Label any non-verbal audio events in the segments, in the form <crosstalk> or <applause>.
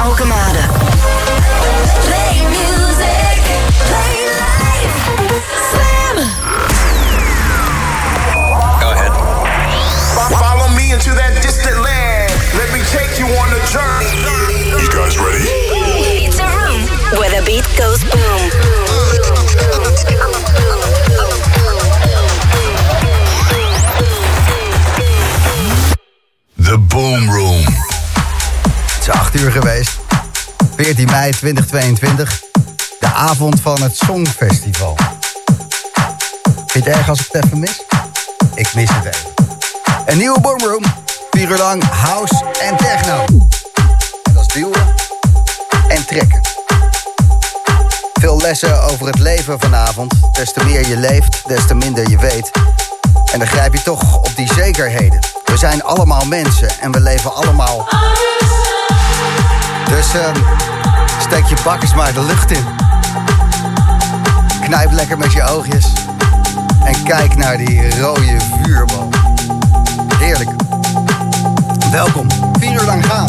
Alkemade. 14 mei 2022. De avond van het Songfestival. Vind je het erg als ik het even mis? Ik mis het even. Een nieuwe Boomroom. 4 uur lang house en techno. Dat is duwen en trekken. Veel lessen over het leven vanavond. Des te meer je leeft, des te minder je weet. En dan grijp je toch op die zekerheden. We zijn allemaal mensen en we leven allemaal dus ehm, steek je bakkers maar de lucht in. Knijp lekker met je oogjes. En kijk naar die rode vuurbal. Heerlijk. Welkom. Vier uur lang gaan.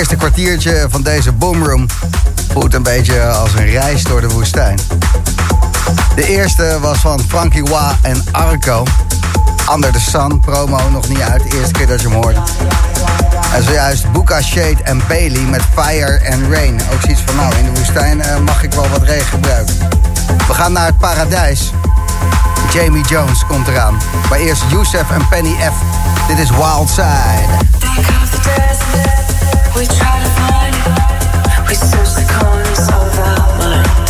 Eerste kwartiertje van deze boomroom voelt een beetje als een reis door de woestijn. De eerste was van Frankie Wa en Arco. Under the Sun, promo nog niet uit, de eerste keer dat je hem hoorde. En zojuist Buka Shade en Bailey met Fire and Rain. Ook zoiets van, nou, in de woestijn uh, mag ik wel wat regen gebruiken. We gaan naar het paradijs. Jamie Jones komt eraan. Maar eerst Youssef en Penny F. Dit is Wild Side. We try to find it. We search the corners of our minds.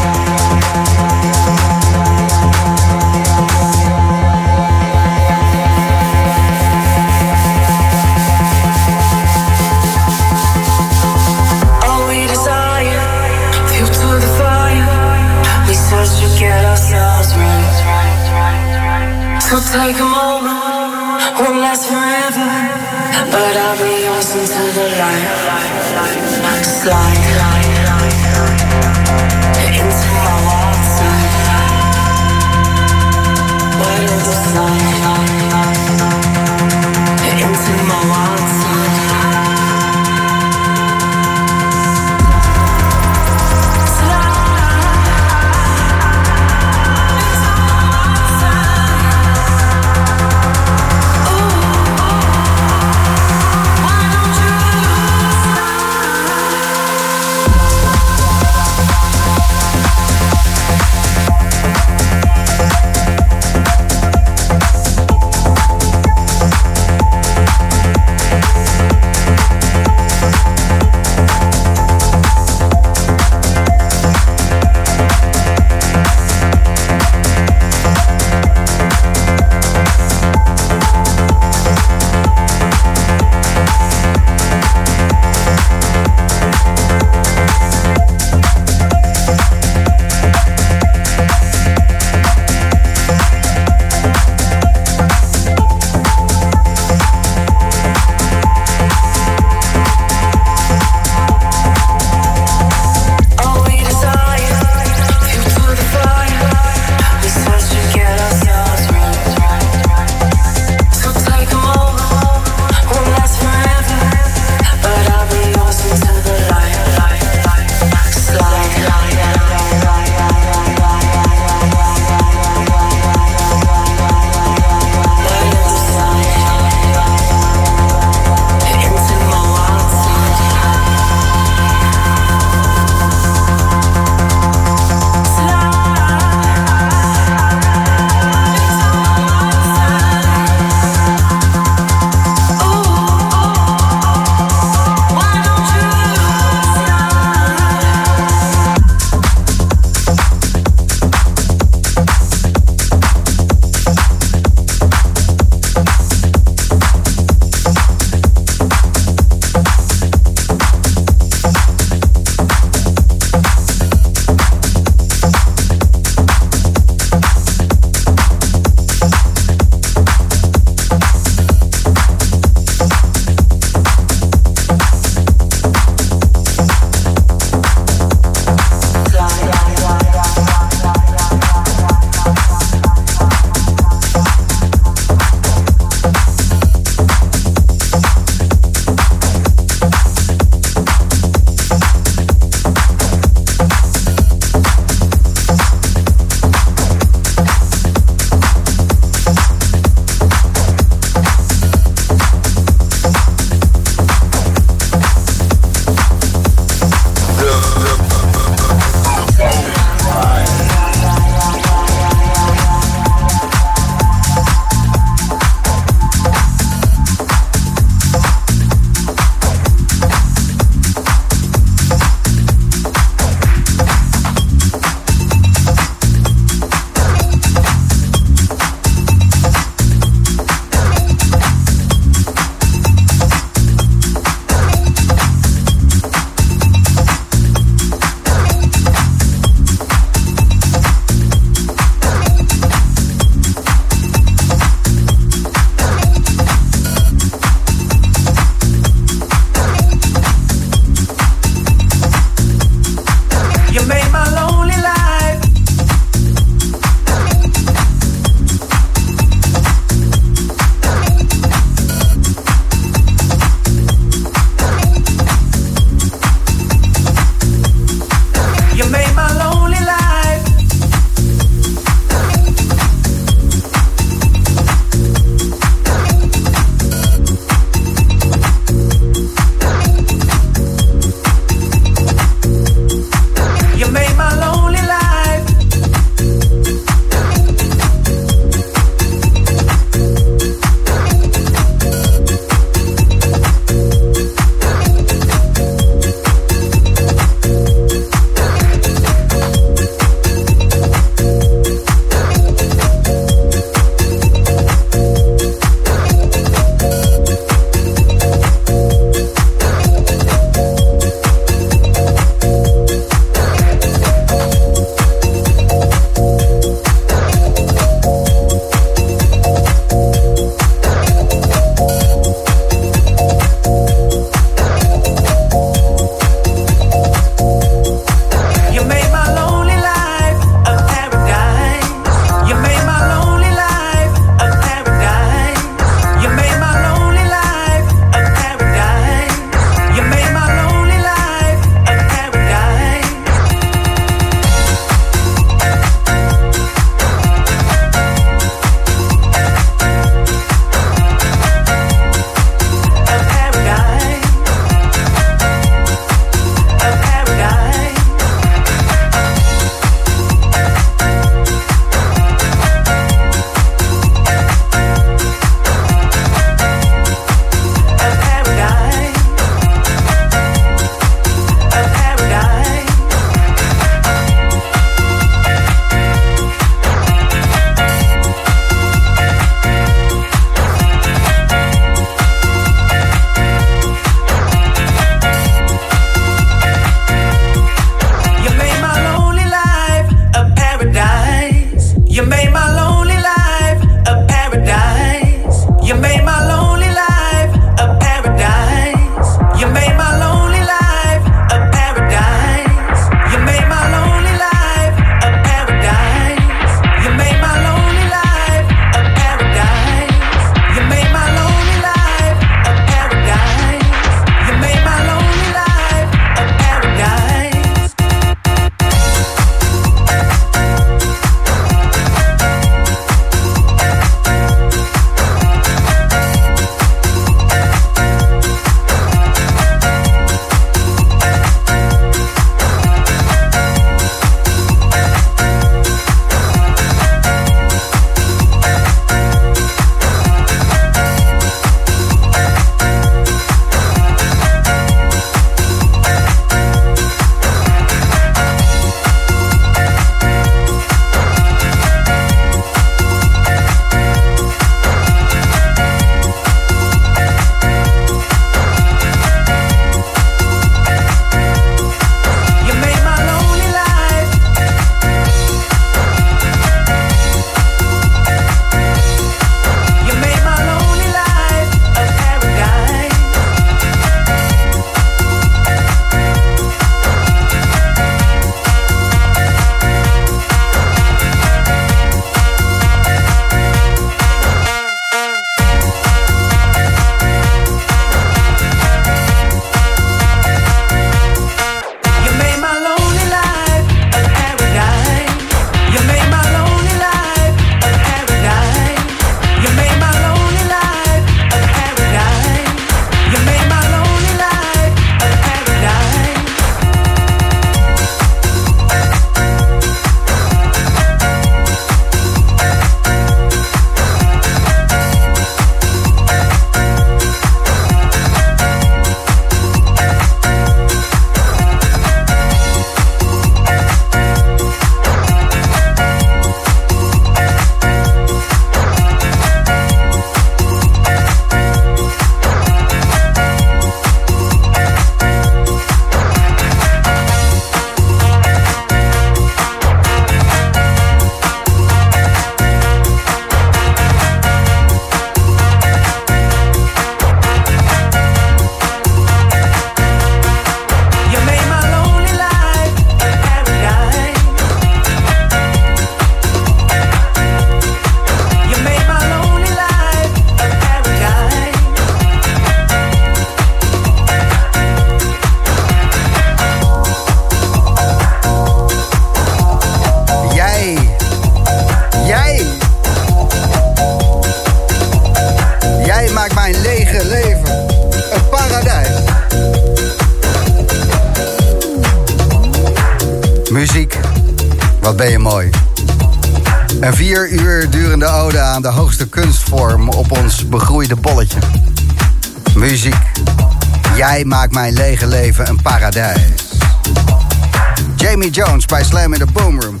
Jamie Jones bij Slam in the Boomroom.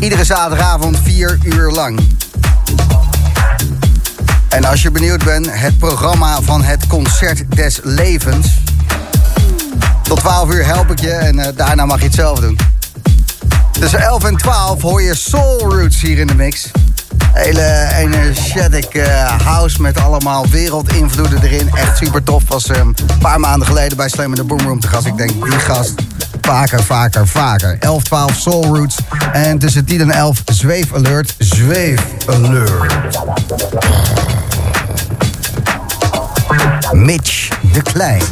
Iedere zaterdagavond vier uur lang. En als je benieuwd bent, het programma van het Concert des Levens. Tot 12 uur help ik je en uh, daarna mag je het zelf doen. Tussen 11 en 12 hoor je Soul Roots hier in de mix. Hele energetic uh, house met allemaal wereldinvloeden erin. Echt super tof. Was um, een paar maanden geleden bij Slam in the Boomroom te gast. Ik denk, die gast vaker, vaker, vaker. 11, 12 Soul Roots. En tussen 10 en 11 Zweef Alert. Zweef Alert. Mitch de Klein.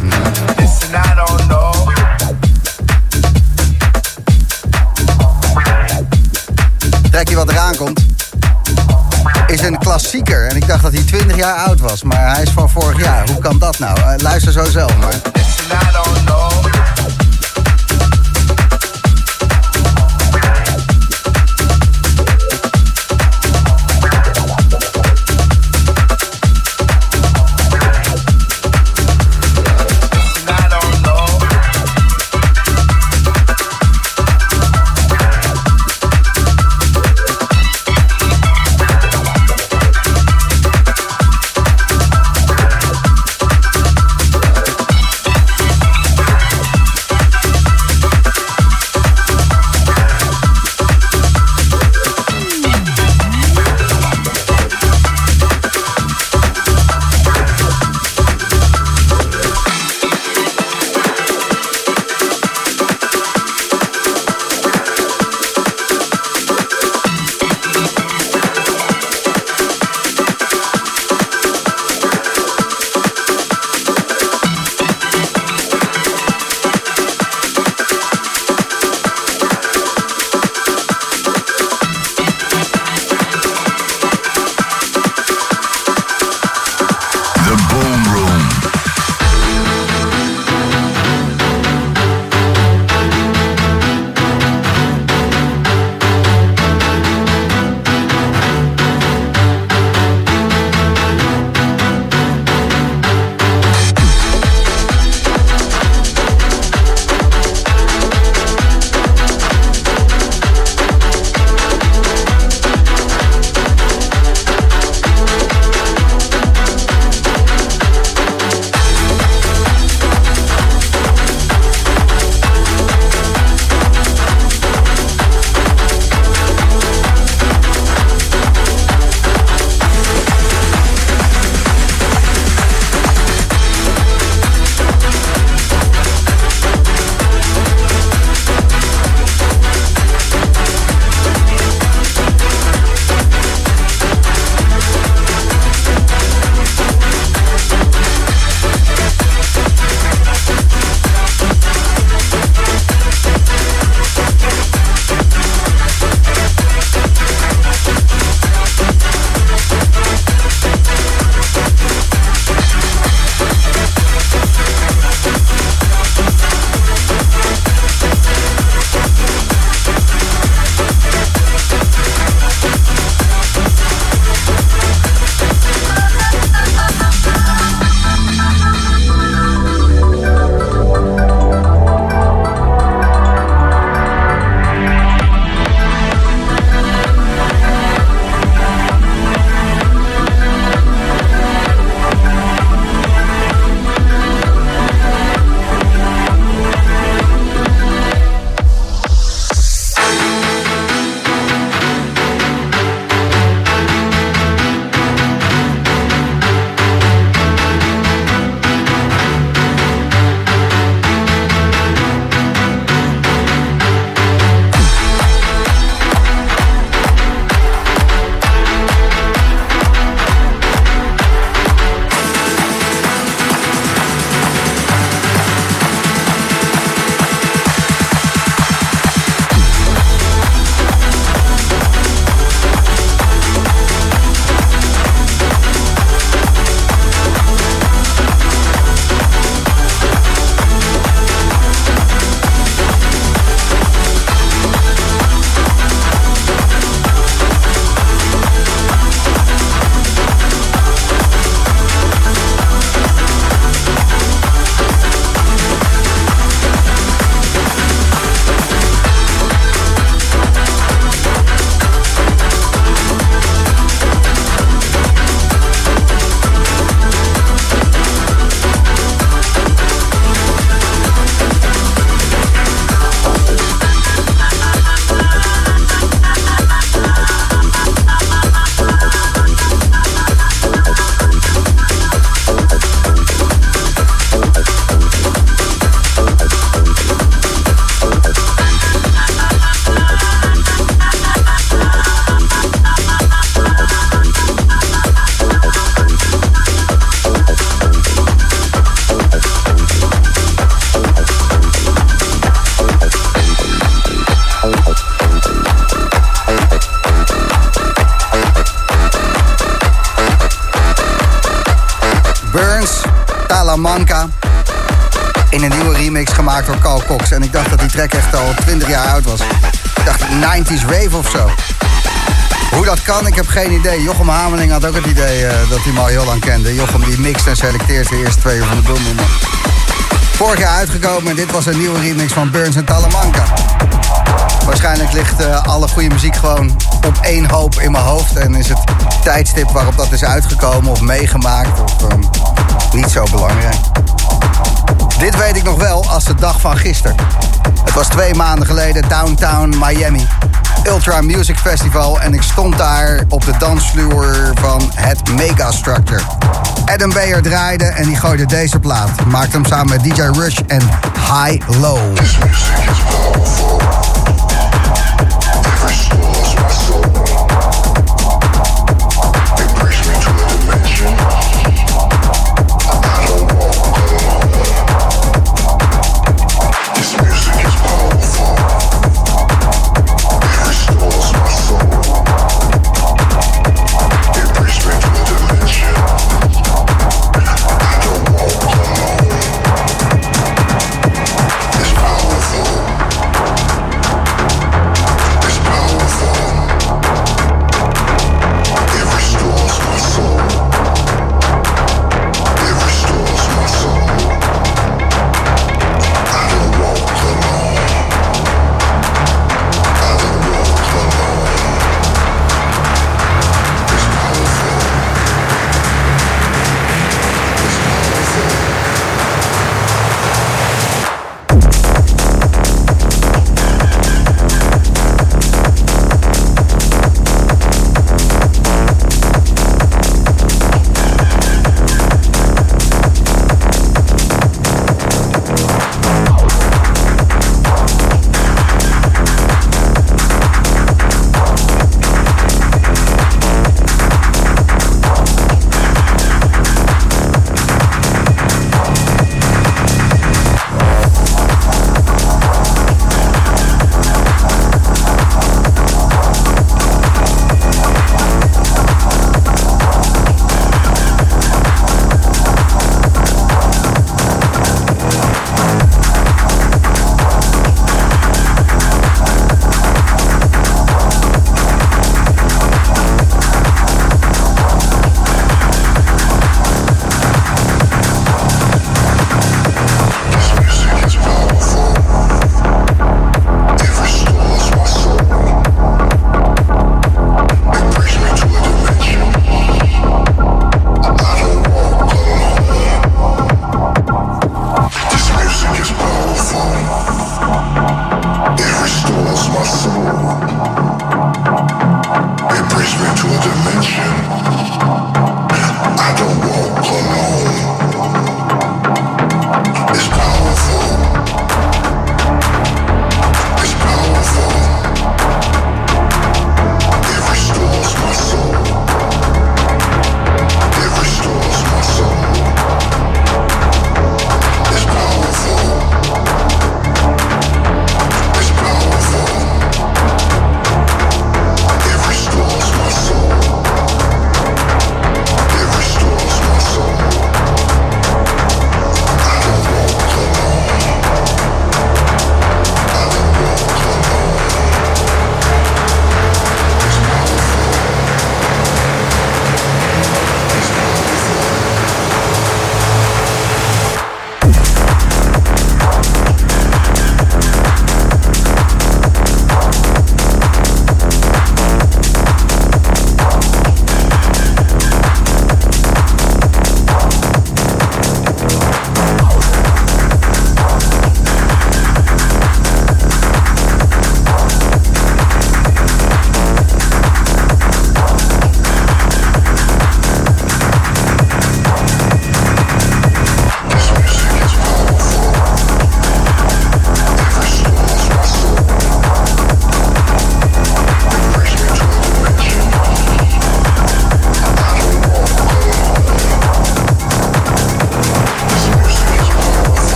Is een klassieker. En ik dacht dat hij 20 jaar oud was. Maar hij is van vorig jaar. Hoe kan dat nou? Uh, luister zo zelf maar. Remix gemaakt door Carl Cox. En ik dacht dat die track echt al 20 jaar oud was. Ik dacht 90s rave of zo. Hoe dat kan, ik heb geen idee. Jochem Hameling had ook het idee uh, dat hij al heel lang kende. Jochem die mixt en selecteert de eerste twee uur van de Boom Vorig jaar uitgekomen en dit was een nieuwe remix van Burns en Talamanca. Waarschijnlijk ligt uh, alle goede muziek gewoon op één hoop in mijn hoofd. En is het tijdstip waarop dat is uitgekomen of meegemaakt of um, niet zo belangrijk. Dit weet ik nog wel als de dag van gisteren. Het was twee maanden geleden Downtown Miami. Ultra Music Festival en ik stond daar op de dansvloer van het Megastructure. Adam Bayer draaide en die gooide deze plaat. Maakte hem samen met DJ Rush en High Low.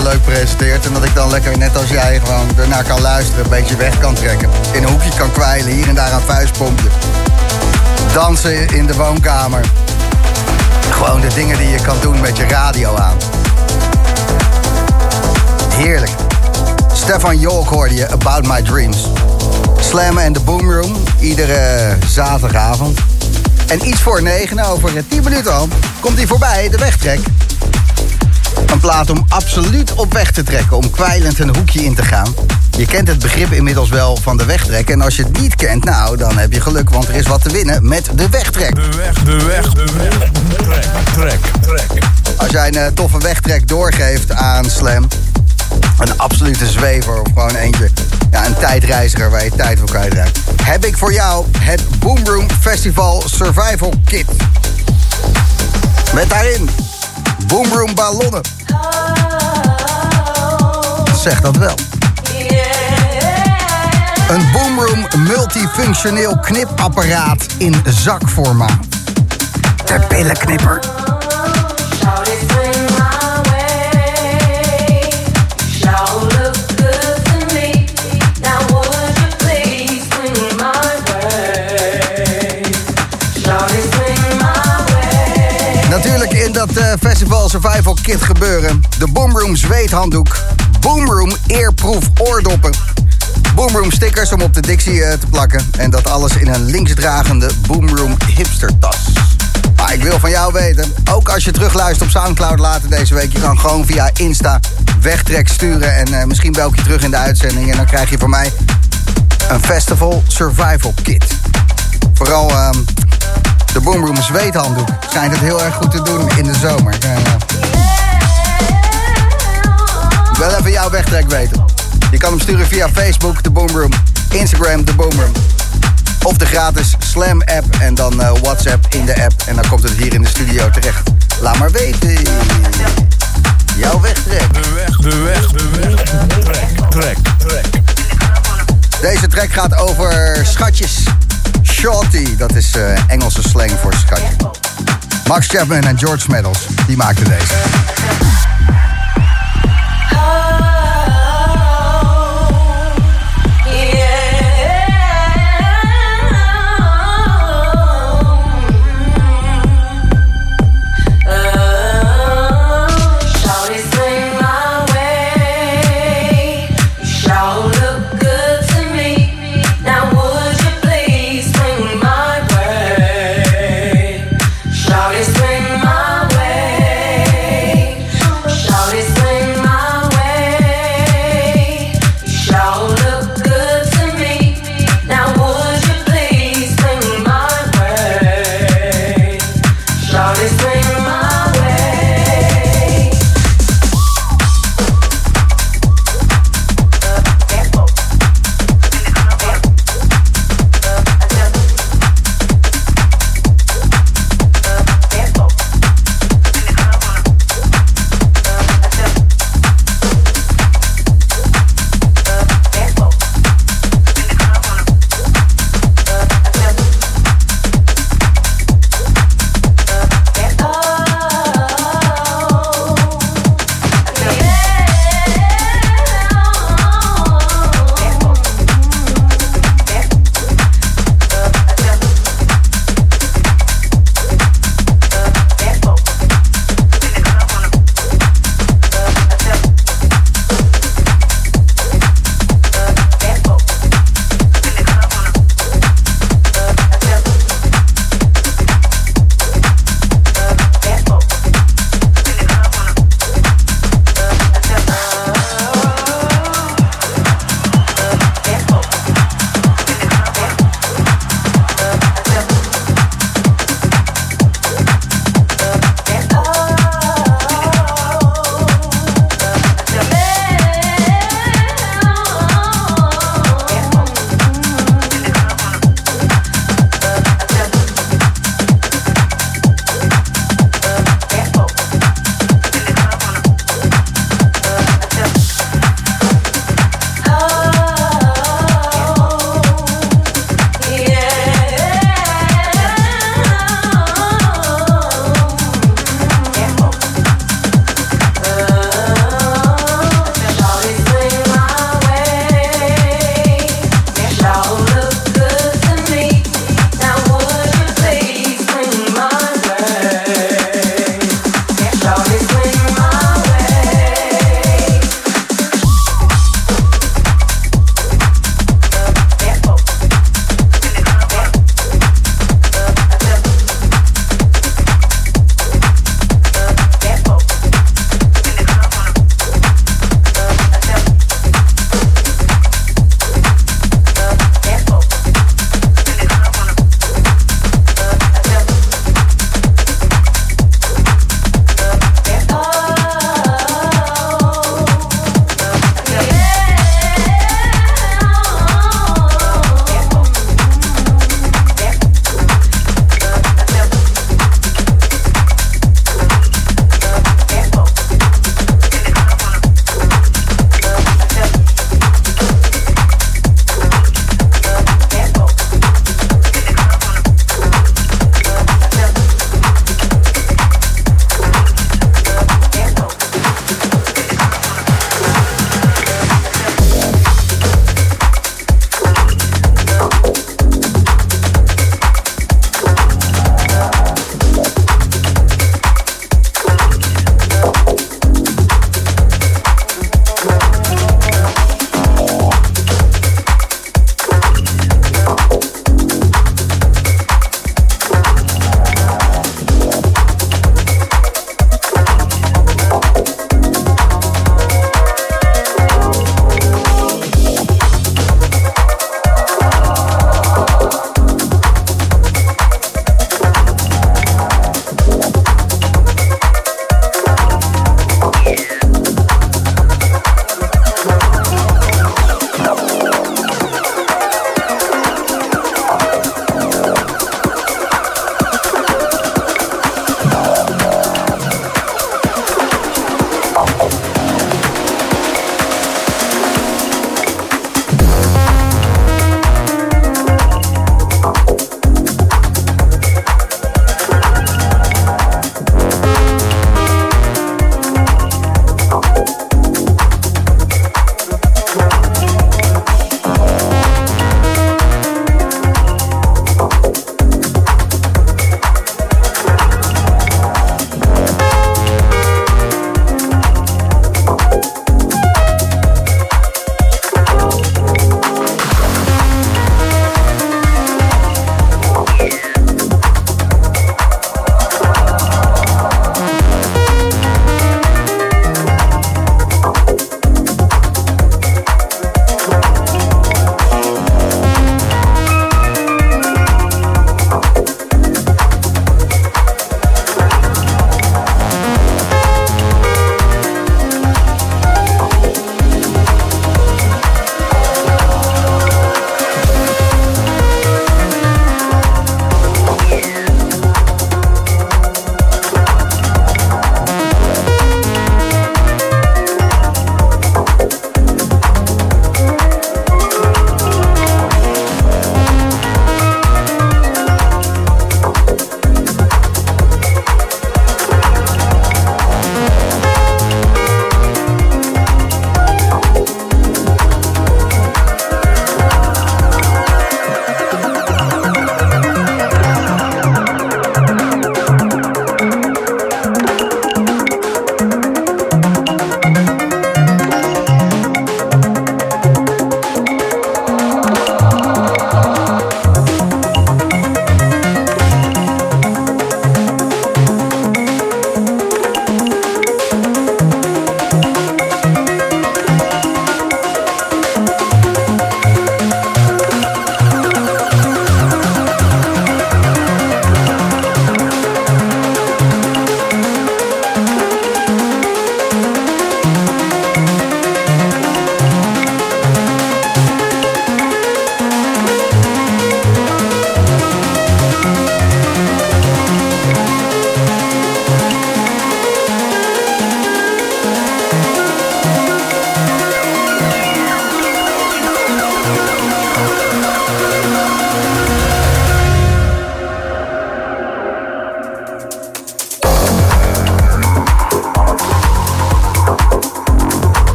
Leuk presenteert... en dat ik dan lekker, net als jij, gewoon ernaar kan luisteren... een beetje weg kan trekken. In een hoekje kan kwijlen, hier en daar een vuistpompje. Dansen in de woonkamer. Gewoon de dingen die je kan doen met je radio aan. Heerlijk. Stefan Jolk hoorde je About My Dreams. Slam en de Boomroom, iedere zaterdagavond. En iets voor negen, over 10 minuten al, komt hij voorbij, de wegtrek. Plaat om absoluut op weg te trekken, om kwijlend een hoekje in te gaan. Je kent het begrip inmiddels wel van de wegtrek. En als je het niet kent, nou, dan heb je geluk, want er is wat te winnen met de wegtrek. De weg, de weg, de weg. Trek, trek, trek. Als jij een eh, toffe wegtrek doorgeeft aan Slam, een absolute zwever of gewoon eentje, ja, een tijdreiziger waar je tijd voor kwijtraakt, heb ik voor jou het Boomroom Festival Survival Kit. Met daarin Boomroom ballonnen. Zeg dat wel. Een Boomroom multifunctioneel knipapparaat in zakformaat. De pillenknipper. Natuurlijk in dat eh, Festival Survival Kit gebeuren. De Boomroom zweethanddoek. Boomroom eerproef oordoppen. Boomroom stickers om op de Dixie eh, te plakken. En dat alles in een linksdragende Boomroom hipstertas. Maar ik wil van jou weten, ook als je terugluistert op Soundcloud later deze week... je kan gewoon via Insta wegtrek sturen en eh, misschien bel ik je terug in de uitzending... en dan krijg je van mij een Festival Survival Kit. Vooral ehm, de Boomroom zweethanddoek schijnt het heel erg goed te doen in de zomer. Ja, wil even jouw wegtrek weten. Je kan hem sturen via Facebook, de Boomroom, Instagram, de Boomroom. Of de gratis Slam app en dan eh, WhatsApp in de app. En dan komt het hier in de studio terecht. Laat maar weten. Jouw wegtrek. De weg, de weg, de weg. Trek, trek, trek. Deze track gaat over schatjes. Shorty, dat is eh, Engelse slang voor schatje. Max Chapman en George Meadows, die maakten deze.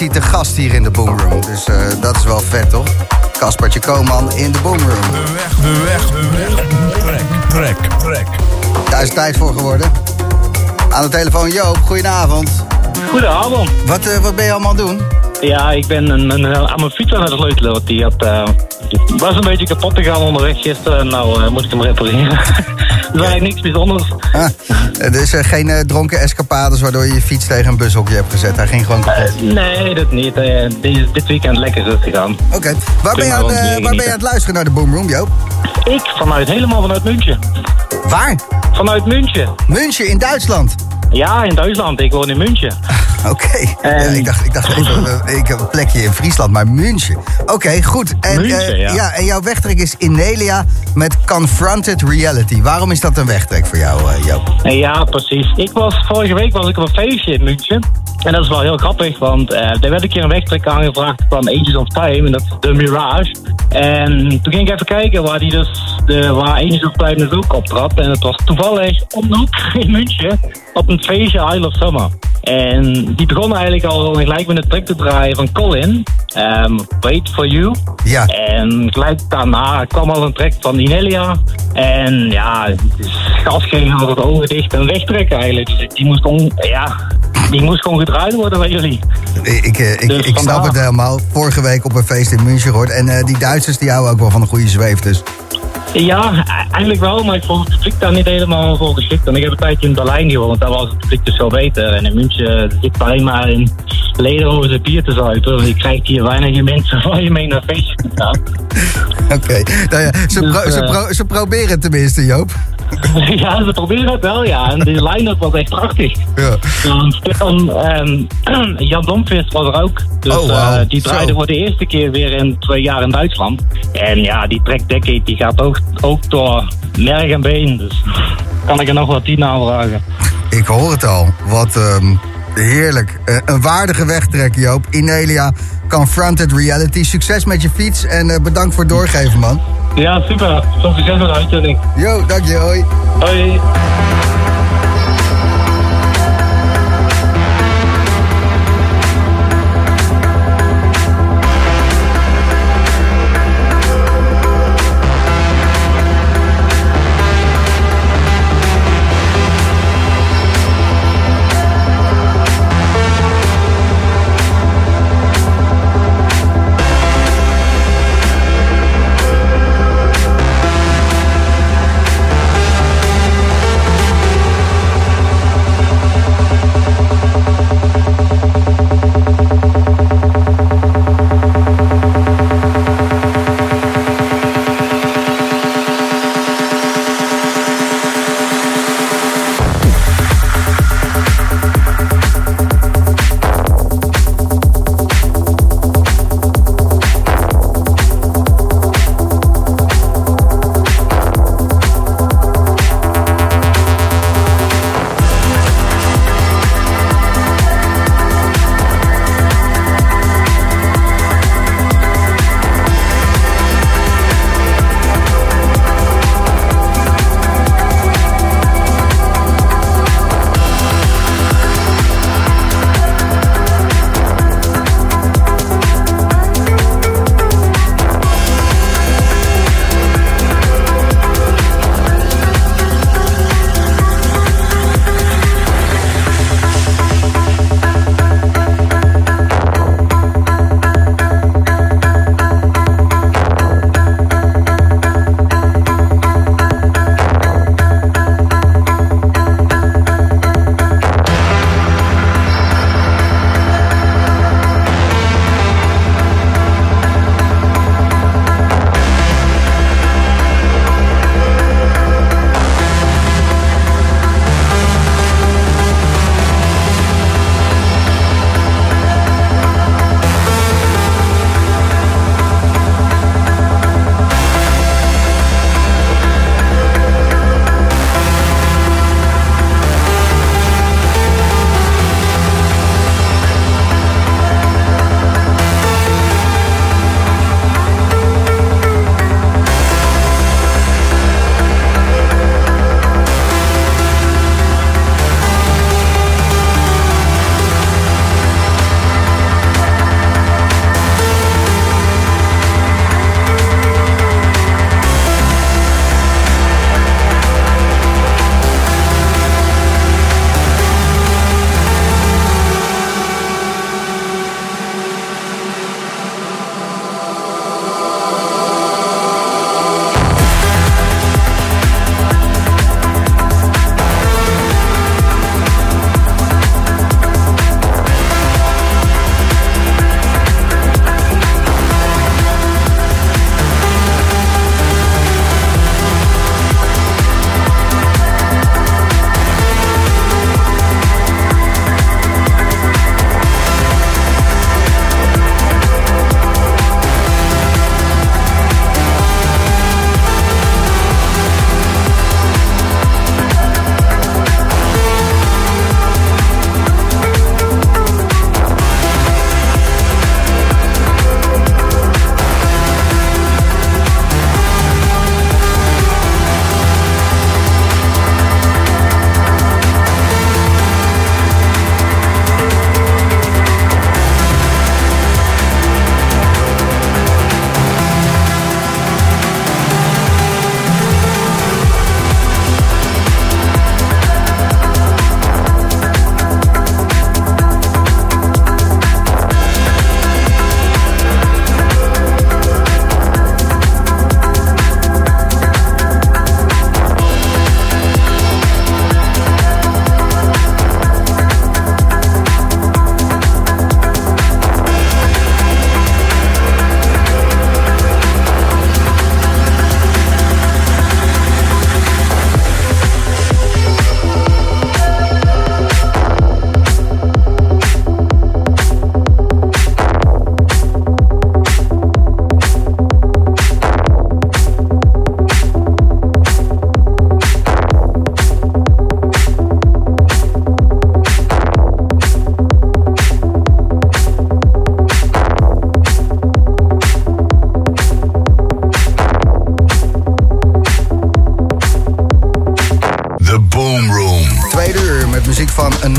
Is hij te gast hier in de Boomroom. Dus uh, dat is wel vet, toch? Caspertje Koman in de Boomroom. De weg, de weg, de weg. Trek, trek, trek. Daar is tijd voor geworden. Aan de telefoon Joop, goedenavond. Goedenavond. Wat, uh, wat ben je allemaal doen? Ja, ik ben een, een, aan mijn fiets aan het sleutelen. Want die had, uh, was een beetje kapot gegaan onderweg gisteren. En nou uh, moet ik hem repareren. <laughs> dus eigenlijk niks bijzonders. Ah, dus uh, geen uh, dronken escapades waardoor je je fiets tegen een bushokje hebt gezet. Hij ging gewoon kapot. nee, dat niet. dit, dit weekend lekker rustig aan. Oké. Okay. Waar, ben je aan, waar ben je aan het luisteren naar de Boomroom, Joop? Ik vanuit, helemaal vanuit München. Waar? Vanuit München. München in Duitsland? Ja, in Duitsland. Ik woon in München. <laughs> <laughs> Oké. Okay. Ja, ik dacht, ik dacht even, ik heb een plekje in Friesland, maar München. Oké, okay, goed. En, München, uh, ja. ja. En jouw wegtrek is Inelia met Confronted Reality. Waarom is dat een wegtrek voor jou, uh, Joop? Ja, precies. Ik was, vorige week was ik op een feestje in München. En dat is wel heel grappig, want uh, er werd een keer een wegtrek aangevraagd van Ages of Time. En dat is de Mirage. En toen ging ik even kijken waar die dus, de, waar Ages of Time dus ook optrad. En het was toevallig om de hoek <laughs> in München op een feestje Isle of Summer. En die begon eigenlijk al gelijk met een track te draaien van Colin. Um, Wait for You. Ja. En gelijk daarna kwam al een track van Inelia. En ja, gas ging had het ogen dicht en wegtrekken eigenlijk. Dus die moest gewoon, ja, die moest gewoon gedraaid worden bij jullie. Ik, ik, ik, Dus ik snap het helemaal. Vorige week op een feest in München gehoord. En uh, die Duitsers die houden ook wel van een goede zweef. Dus. Ja, eigenlijk wel, maar ik vond het publiek daar niet helemaal voor geschikt. En ik heb een tijdje in Berlijn gewoond, daar was het publiek dus veel beter. En in München zit je alleen maar in lederhozen bier te zuipen. Je krijgt hier weinig mensen <laughs> waar je mee naar feestjes kunt gaan. Oké. Okay. Nou ja, ze, Dus, pro ze, eh, pro ze proberen het tenminste, Joop. <laughs> ja, ze proberen het wel, ja. En de line-up was echt prachtig. Ja. Want Stefan, ehm, <clears throat> Jan Domtvist was er ook. Dus Oh, eh, wauw. die draaide Zo. voor de eerste keer weer in twee jaar in Duitsland. En ja, die track Decade die gaat ook, ook door merg en been. Dus kan ik er nog wat tien aanvragen. Ik hoor het al. Wat ehm, heerlijk. Eh, een waardige wegtrek, Joop. Inelia, Confronted Reality. Succes met je fiets en eh, bedankt voor het doorgeven, man. Ja, super. Veel succes met de uitzending. Yo, dank je, hoi. Hoi.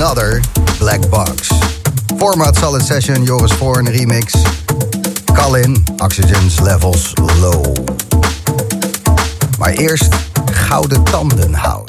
Another Black Box. Format Solid Session, Joris Voorn remix. Colin, Oxygen's Levels Low. Maar eerst Gouden Tanden hout.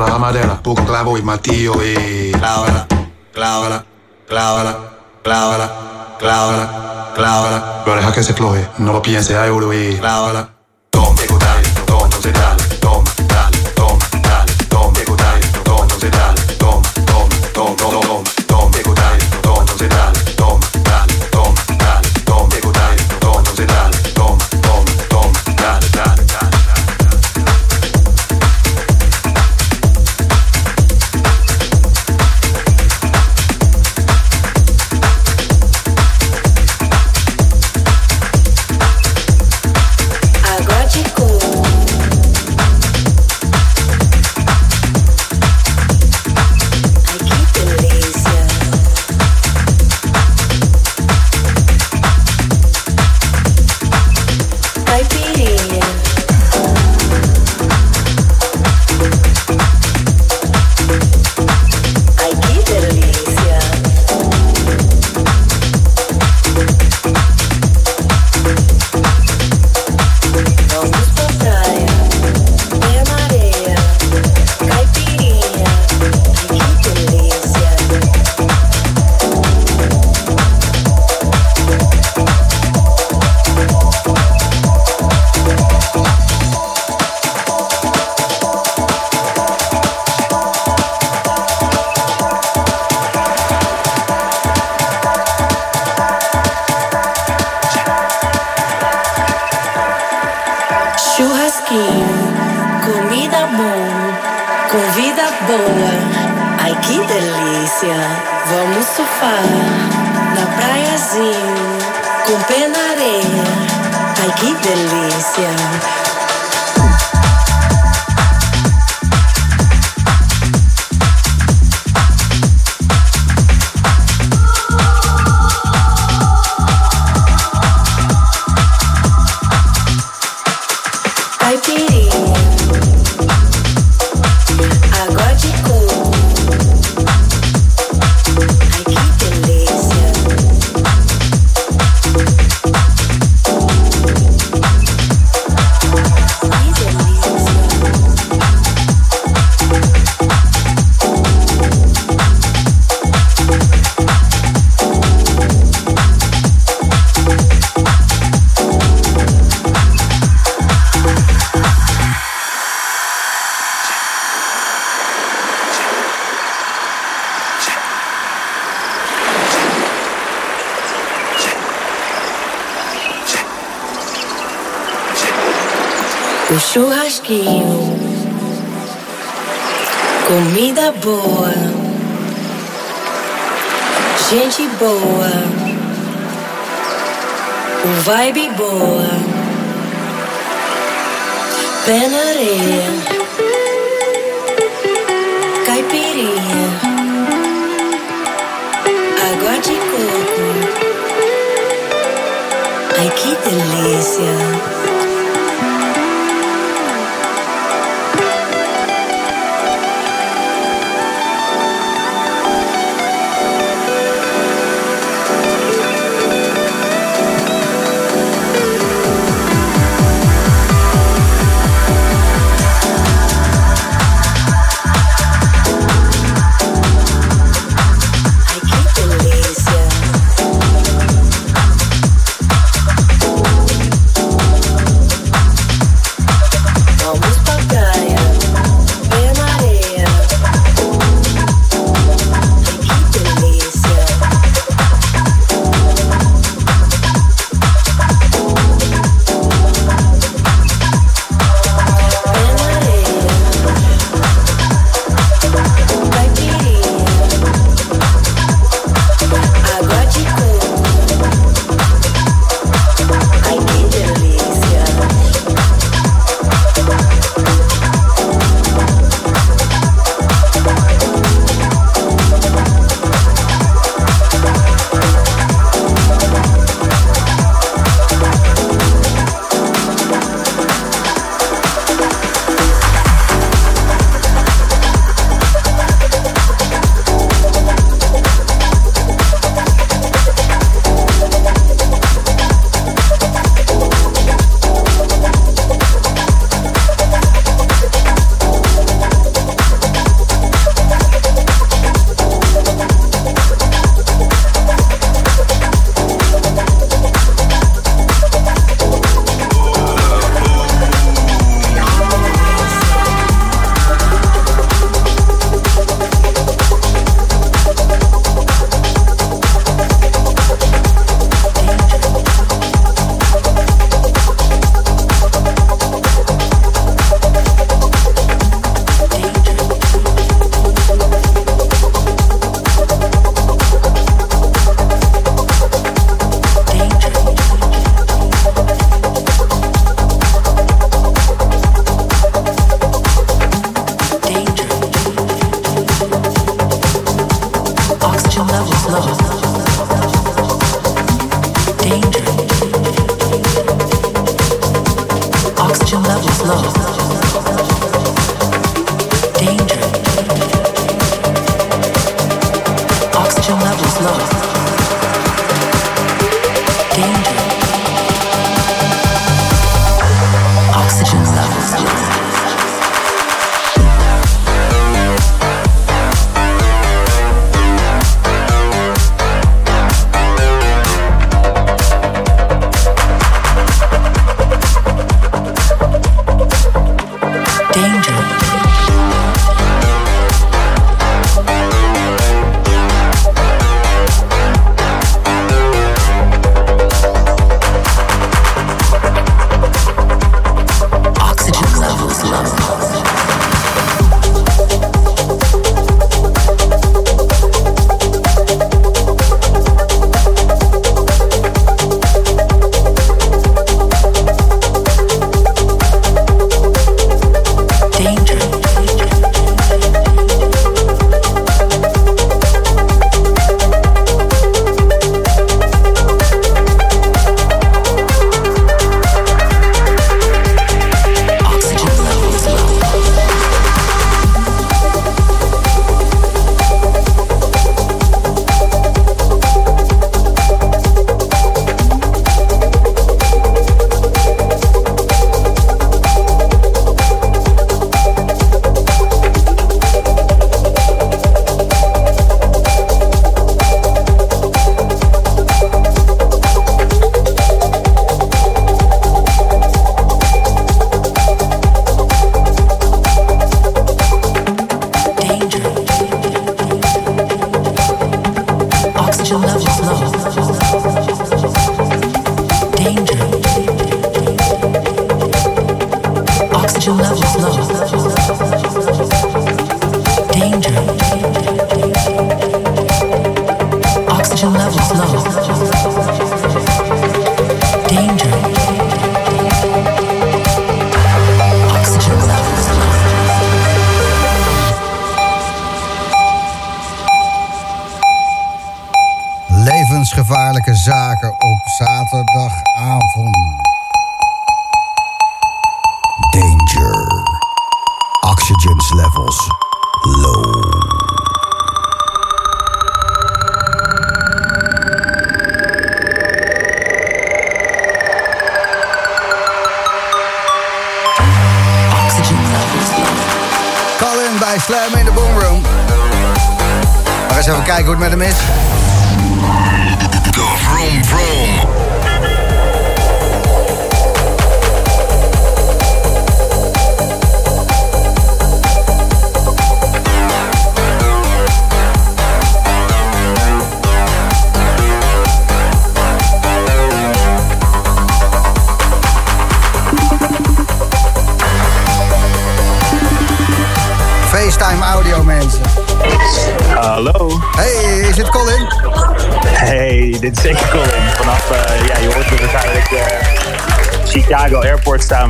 barra amarela, poco clavo y martillo y clávala, clávala, clávala, clávala, clávala, clávala. Pero deja que se floje, no lo piense a euro y clávala.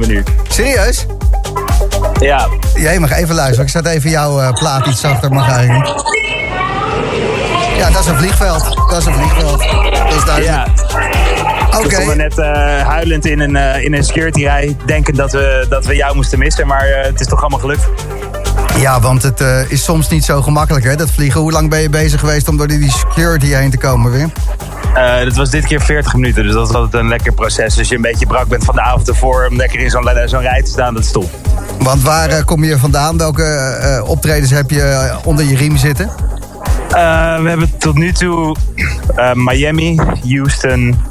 We nu. Serieus? Ja, Jij mag even luisteren. Ik zet even jouw eh, plaat iets zachter, mag eigenlijk. Ja, dat is een vliegveld. Dat is een vliegveld. Dat is duidelijk. ja. Oké. We stonden net eh, huilend in een, eh, in een security rij, denken dat we, dat we jou moesten missen, maar het is toch allemaal gelukt. Ja, want het is soms niet zo gemakkelijk, hè, dat vliegen. Hoe lang ben je bezig geweest om door die security heen te komen weer? Eh, dat was dit keer 40 minuten, dus dat is altijd een lekker proces. Als je een beetje brak bent van de avond ervoor om lekker in zo'n zo'n rij te staan, dat is top. Want waar eh, kom je vandaan? Welke eh, optredens heb je onder je riem zitten? We hebben tot nu toe Miami, Houston,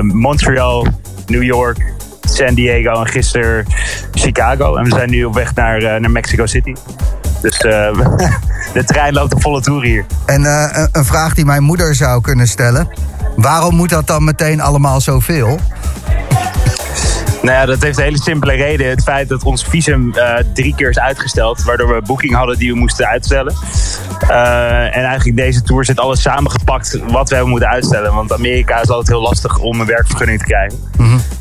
Montreal, New York, San Diego en gisteren Chicago. En we zijn nu op weg naar, naar Mexico City. Dus <laughs> de trein loopt een volle tour hier. En eh, een- een vraag die mijn moeder zou kunnen stellen. Waarom moet dat dan meteen allemaal zoveel? Nou ja, dat heeft een hele simpele reden. Het feit dat ons visum eh, drie keer is uitgesteld. Waardoor we boeking hadden die we moesten uitstellen. Eh, en eigenlijk deze tour zit alles samengepakt wat we hebben moeten uitstellen. Want Amerika is altijd heel lastig om een werkvergunning te krijgen.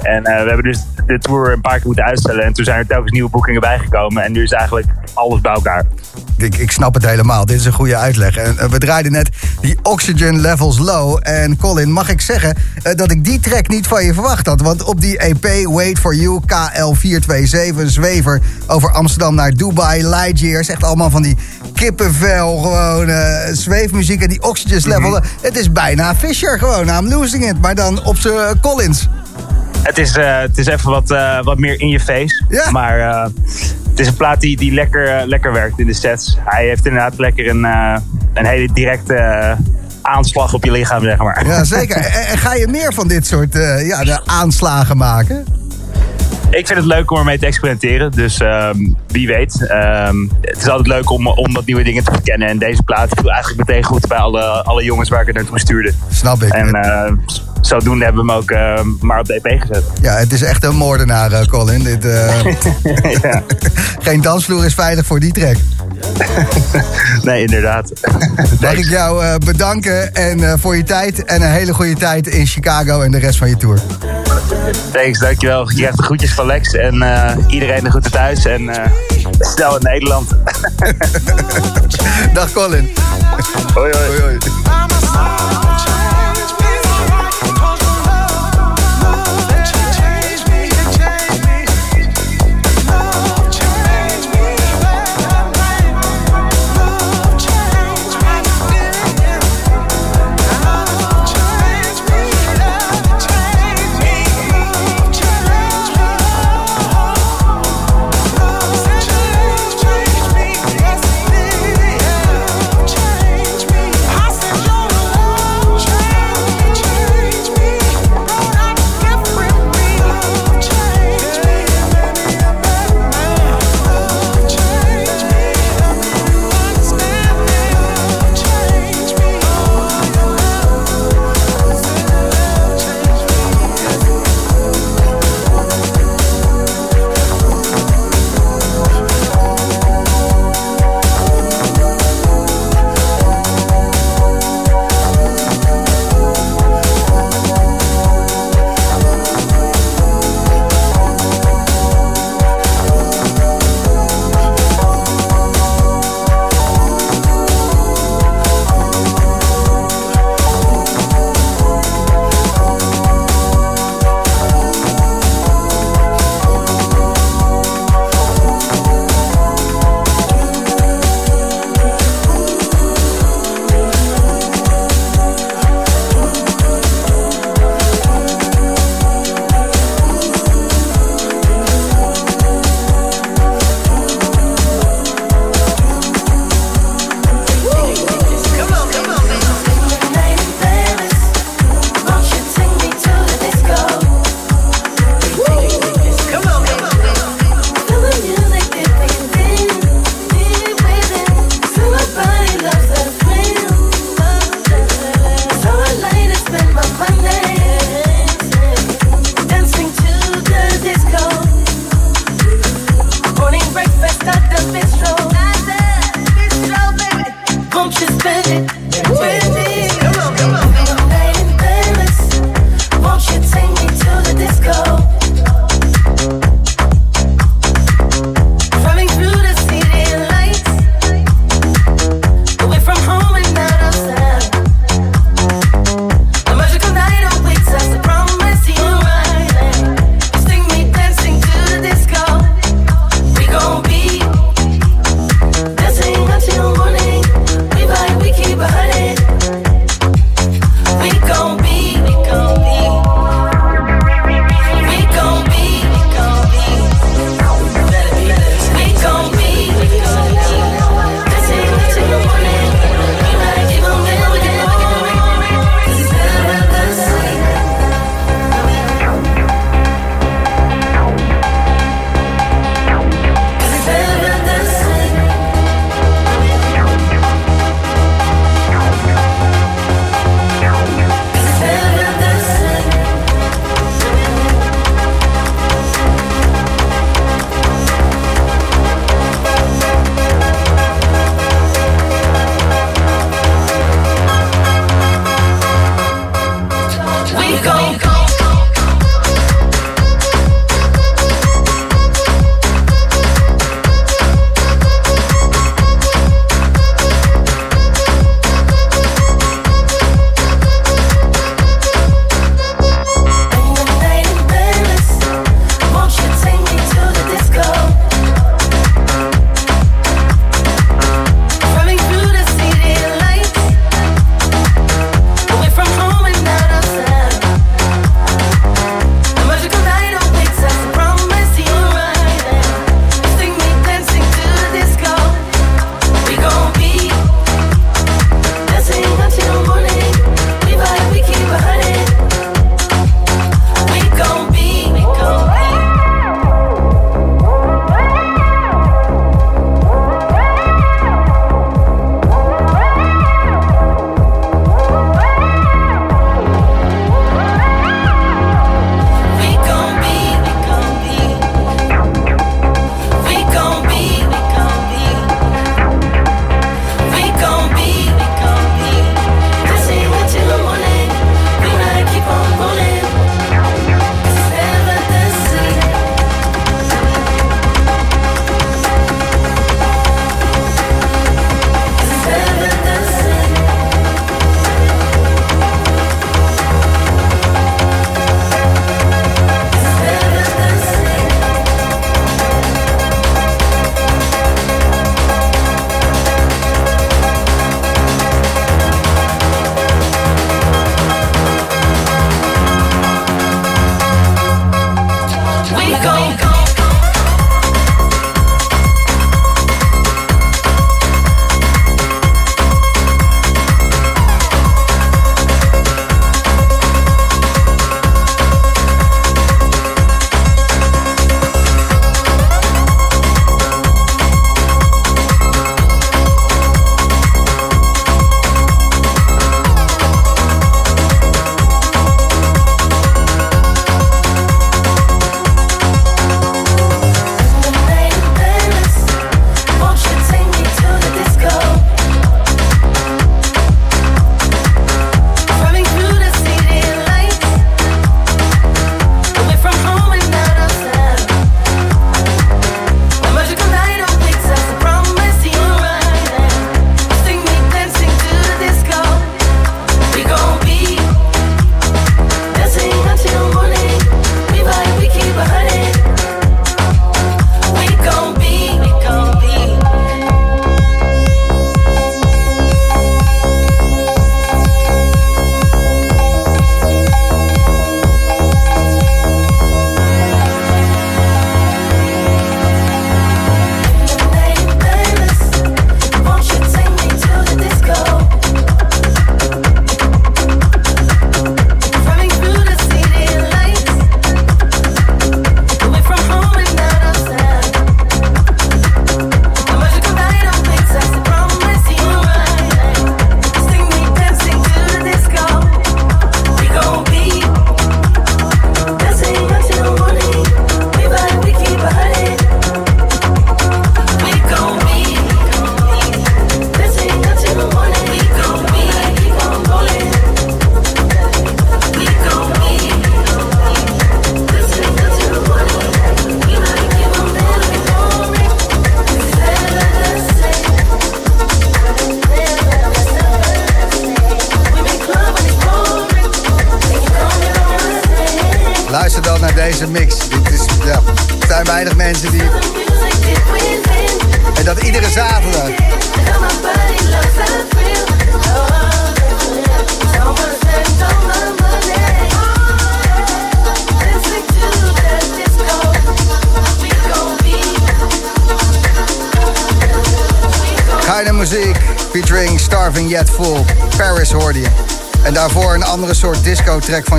En eh, we hebben dus de tour een paar keer moeten uitstellen. En toen zijn er telkens nieuwe boekingen bijgekomen. En nu is eigenlijk alles bij elkaar. ik, ik snap het helemaal. Dit is een goede uitleg. En eh, we draaiden net die Oxygen Levels Low. En Colin, mag ik zeggen dat ik die track niet van je verwacht had? Want op die EP Wait For You, KL427, Zwever over Amsterdam naar Dubai, Lightyears. Echt allemaal van die kippenvel, gewoon eh, zweefmuziek en die Oxygen Level. Het is bijna Fisher gewoon, I'm losing it. Maar dan op zijn Collins. Het is, eh, het is even wat, eh, wat meer in je face. Ja. Maar het is een plaat die, die lekker, lekker werkt in de sets. Hij heeft inderdaad lekker een, een hele directe aanslag op je lichaam, zeg maar. Ja, <laughs> zeker. En, en ga je meer van dit soort ja, de aanslagen maken? Ik vind het leuk om ermee te experimenteren. Dus ehm, wie weet. Ehm, het is altijd leuk om, om wat nieuwe dingen te verkennen. En deze plaat viel eigenlijk meteen goed bij alle, alle jongens waar ik het naartoe stuurde. Snap ik. En eh, zodoende hebben we hem ook eh, maar op de EP gezet. Ja, het is echt een moordenaar, eh, Colin. Dit, eh, <laughs> <laughs> ja. geen dansvloer is veilig voor die track. <laughs> Nee, inderdaad. Mag ik jou bedanken en, voor je tijd en een hele goede tijd in Chicago en de rest van je tour. Thanks, dankjewel. Je krijgt de groetjes van Lex en iedereen de groeten thuis. En snel in Nederland. Dag Colin. hoi, hoi. Hoi, hoi.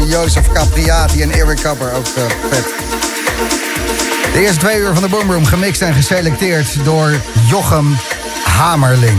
Joseph Capriati en Eric Kapper. Ook eh, vet. De eerste twee uur van de Boom Room gemixt en geselecteerd door Jochem Hamerling.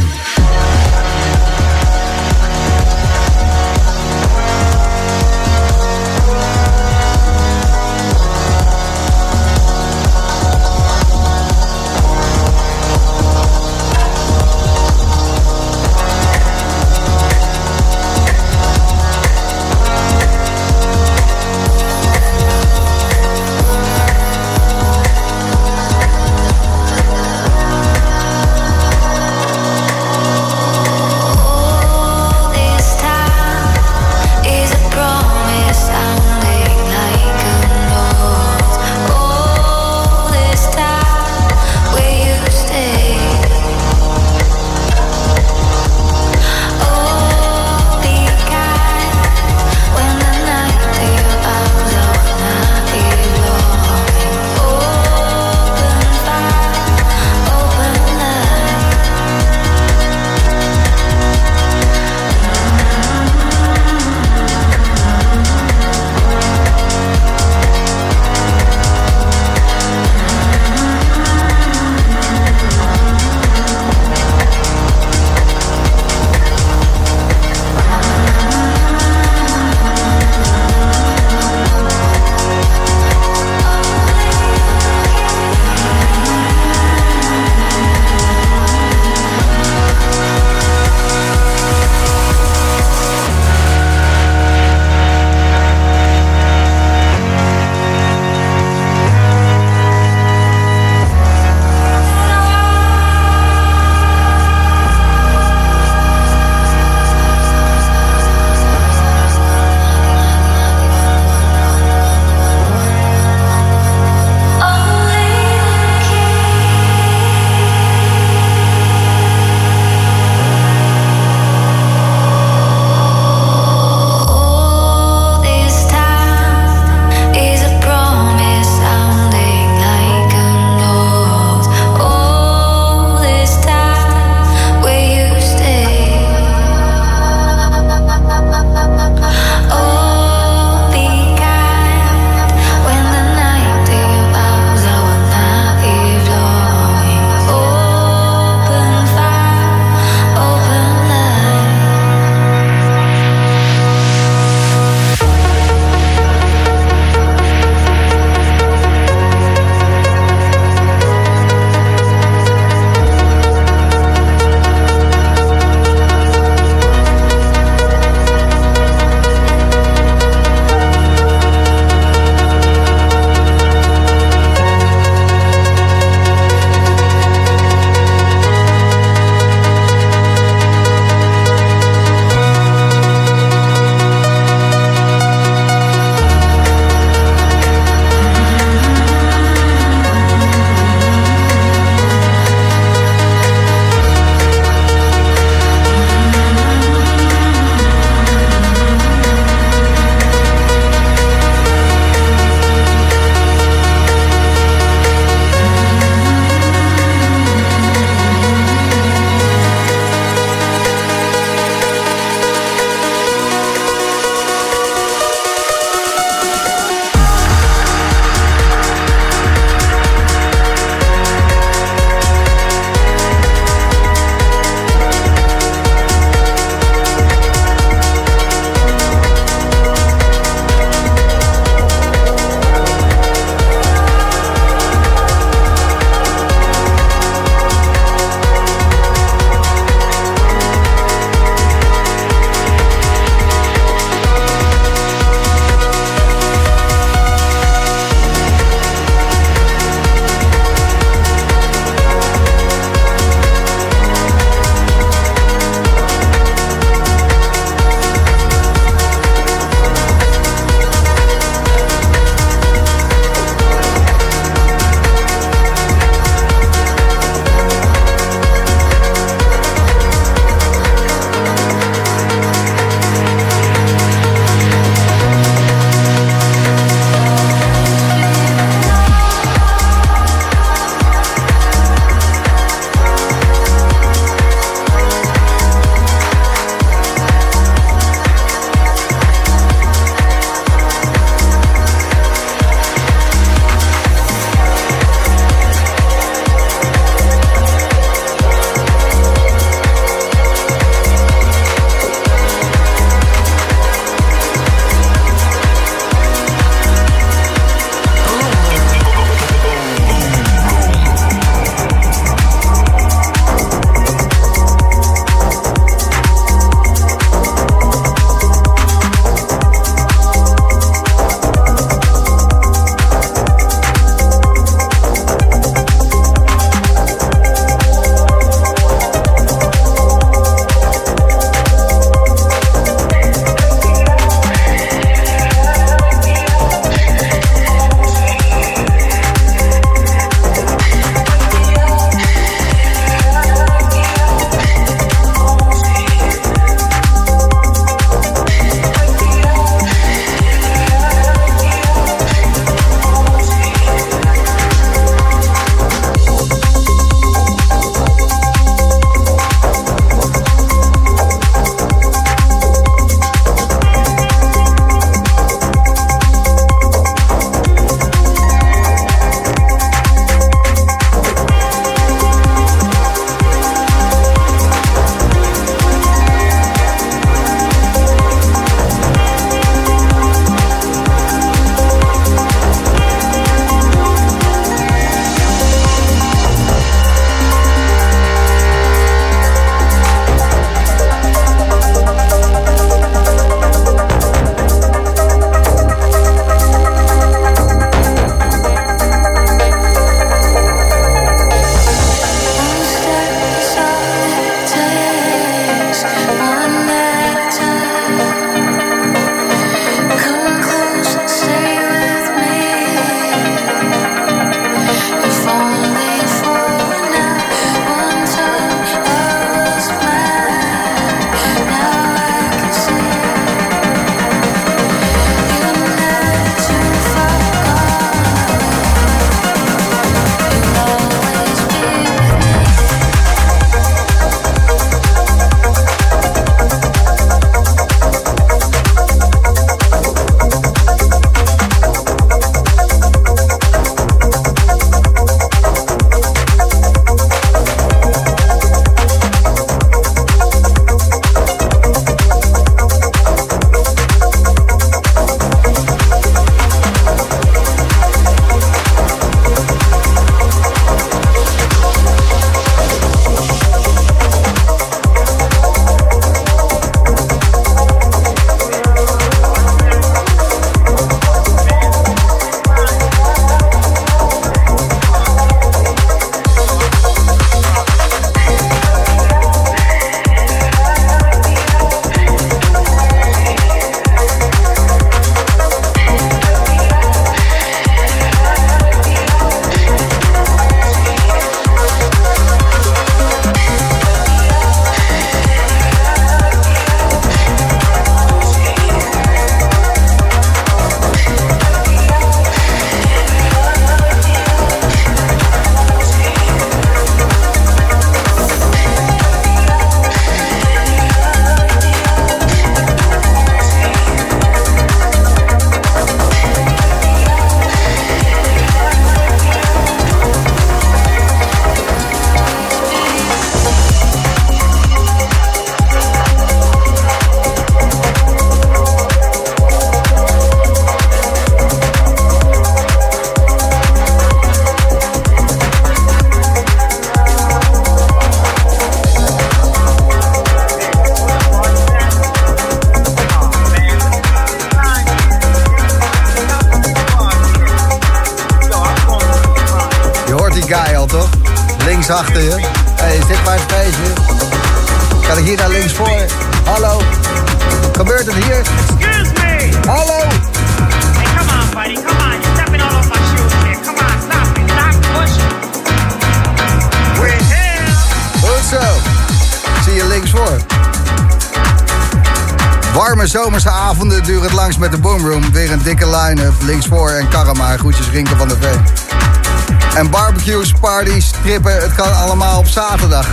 Parties, trippen. Het kan allemaal op zaterdag.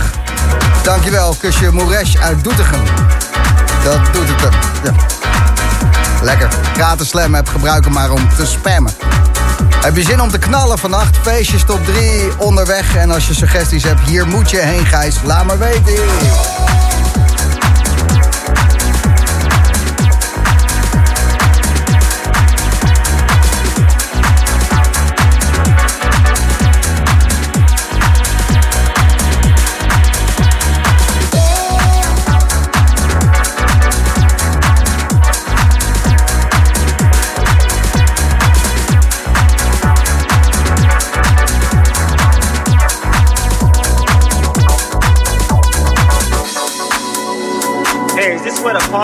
Dankjewel, kusje Moeresh uit Doetinchem. Dat doet het. Ja. Lekker. Gratis slam heb gebruiken maar om te spammen. Heb je zin om te knallen vannacht? Feestjes top 3 onderweg. En als je suggesties hebt, hier moet je heen, Gijs. Laat maar weten.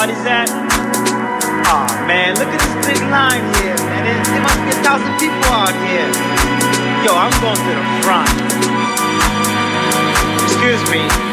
Party's at? Aw, man, look at this big line here, man. There must be a thousand people out here. Yo, I'm going to the front. Excuse me.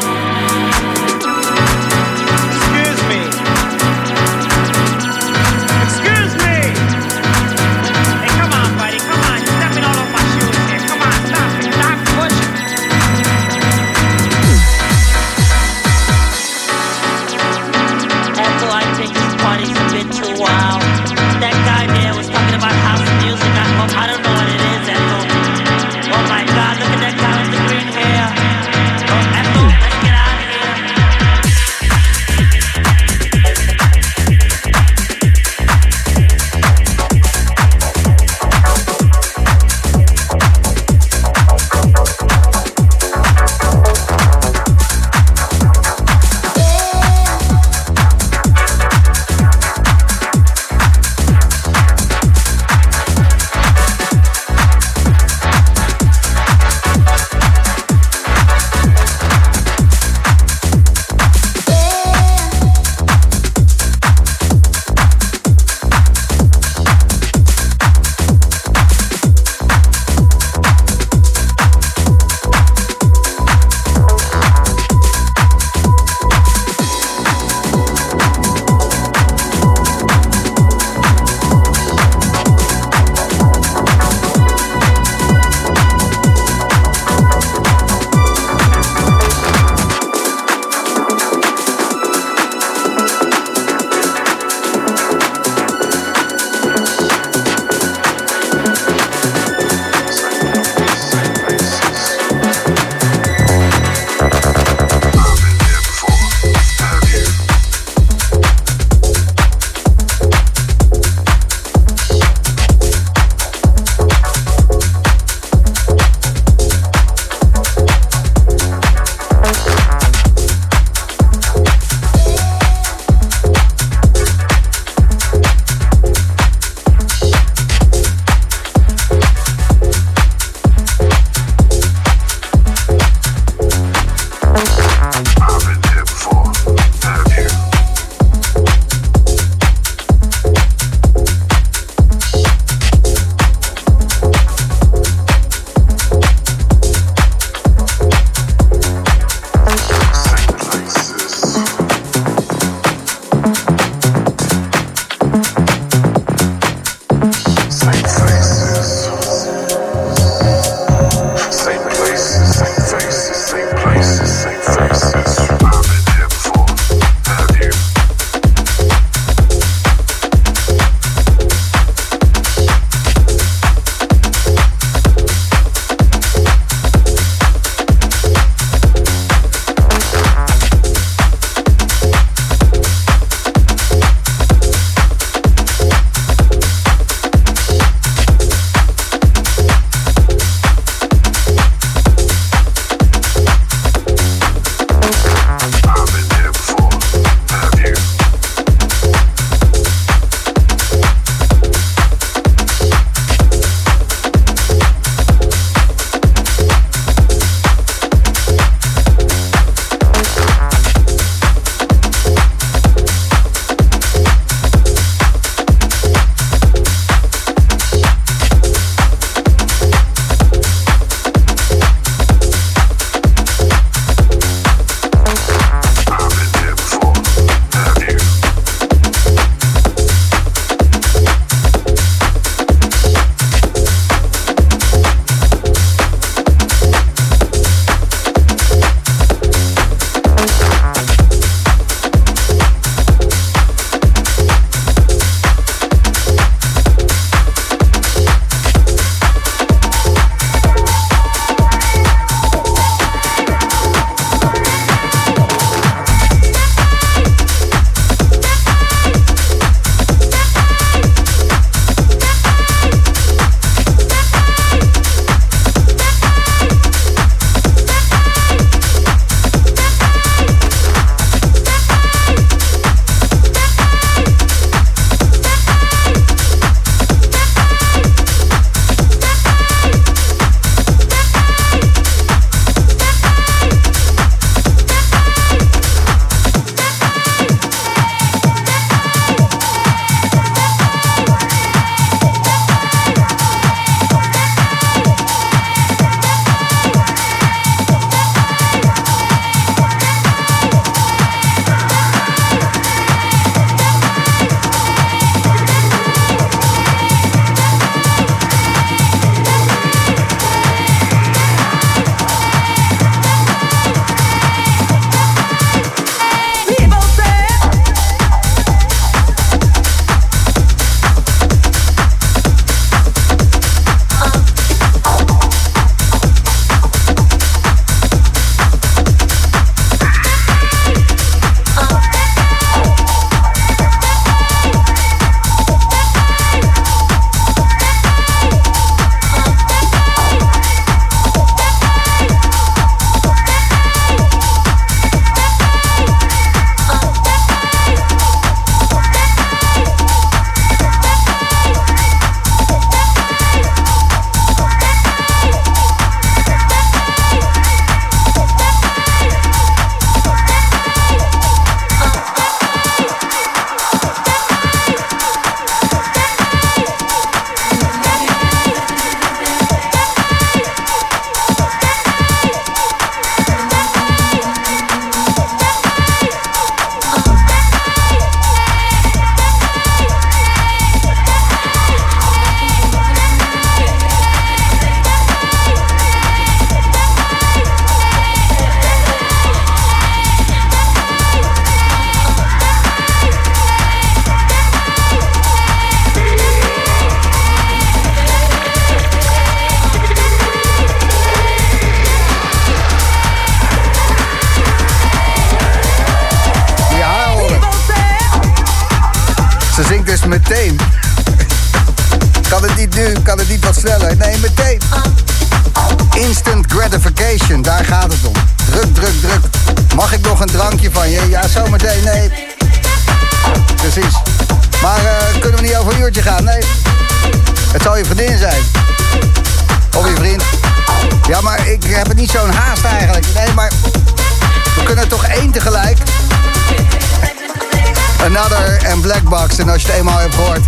Blackbox. En als je het eenmaal hebt gehoord,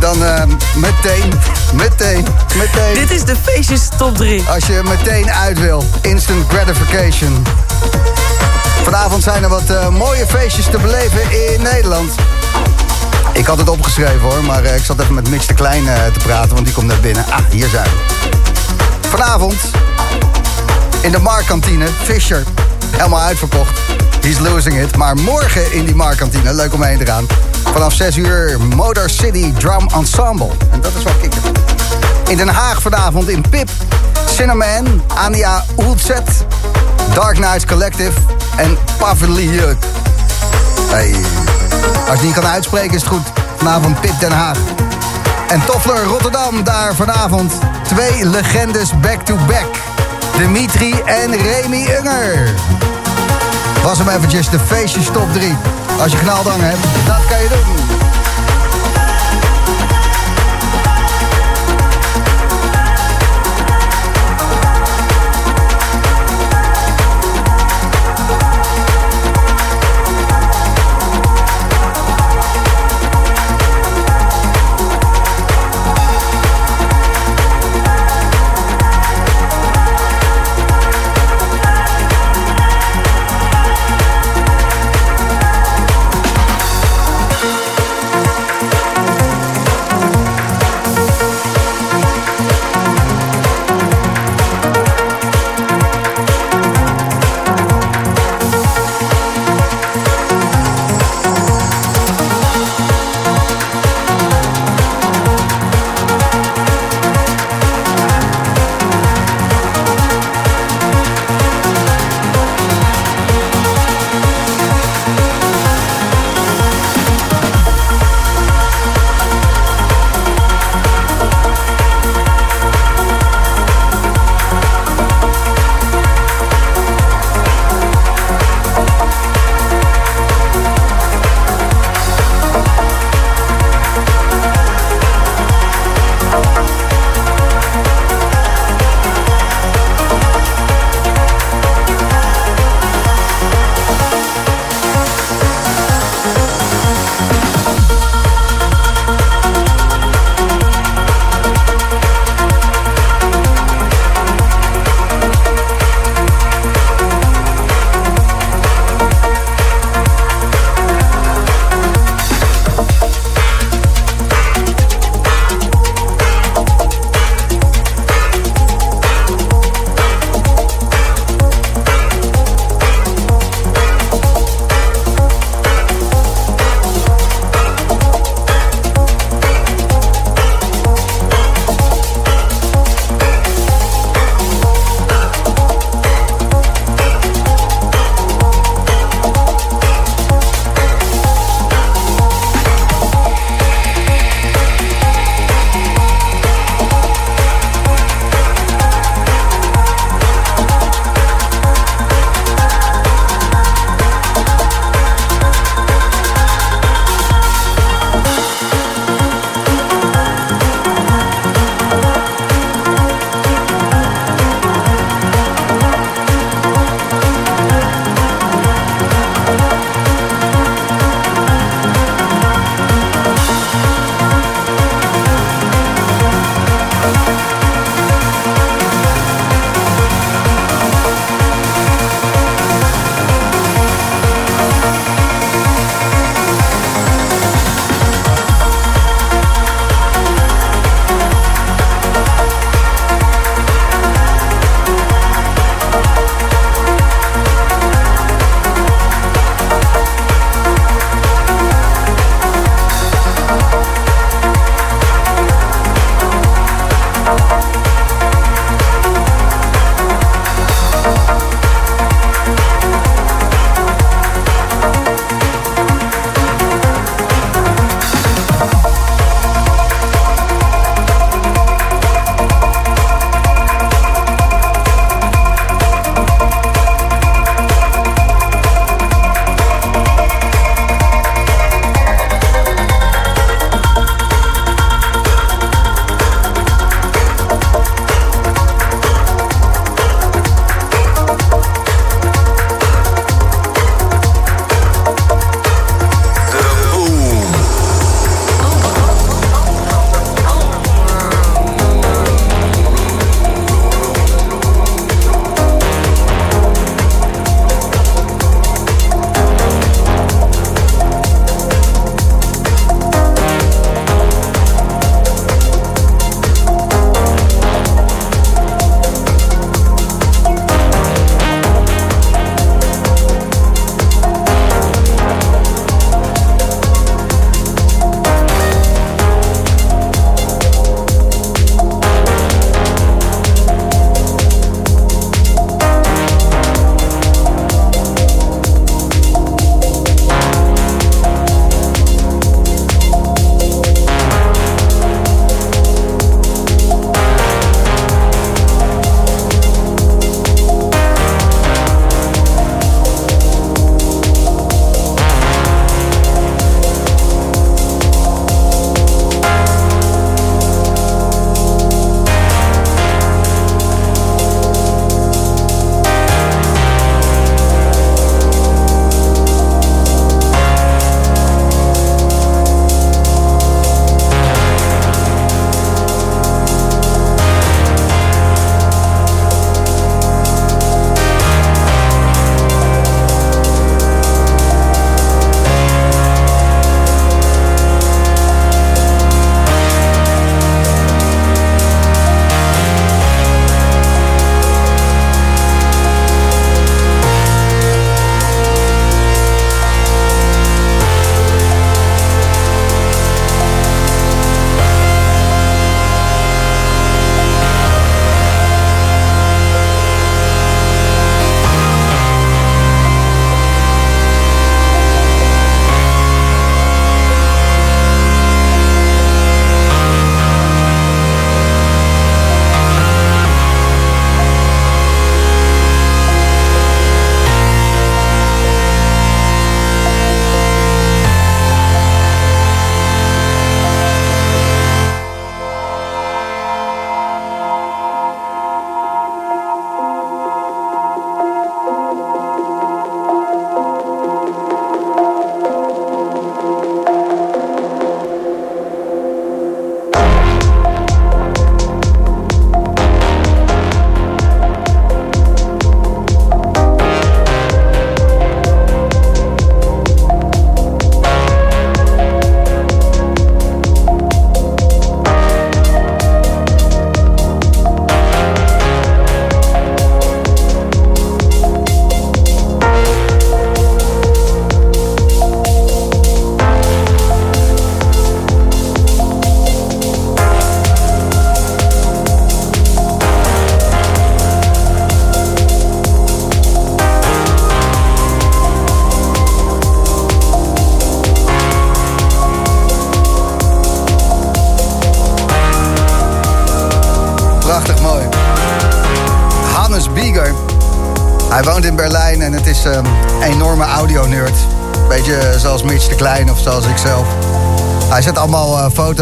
dan eh, meteen, meteen, meteen. Dit is de feestjes top 3. Als je meteen uit wil. Instant gratification. Vanavond zijn er wat eh, mooie feestjes te beleven in Nederland. Ik had het opgeschreven hoor, maar eh, ik zat even met Mitch de Klein eh, te praten, want die komt net binnen. Ah, hier zijn we. Vanavond in de Markkantine, Fisher. Helemaal uitverkocht. He's losing it. Maar morgen in die Markkantine, leuk om heen te gaan. Vanaf 6 uur Motor City Drum Ensemble. En dat is wel kikker. In Den Haag vanavond in Pip. Cinnamon, Ania Oelzet, Dark Knights Collective en Pavilion. Hey. Als je niet kan uitspreken is het goed. Vanavond Pip Den Haag. En Toffler Rotterdam, daar vanavond twee legendes back-to-back. Dimitri en Remy Unger. Was hem eventjes de feestjes top 3. Als je knaldang hebt, dat kan je doen.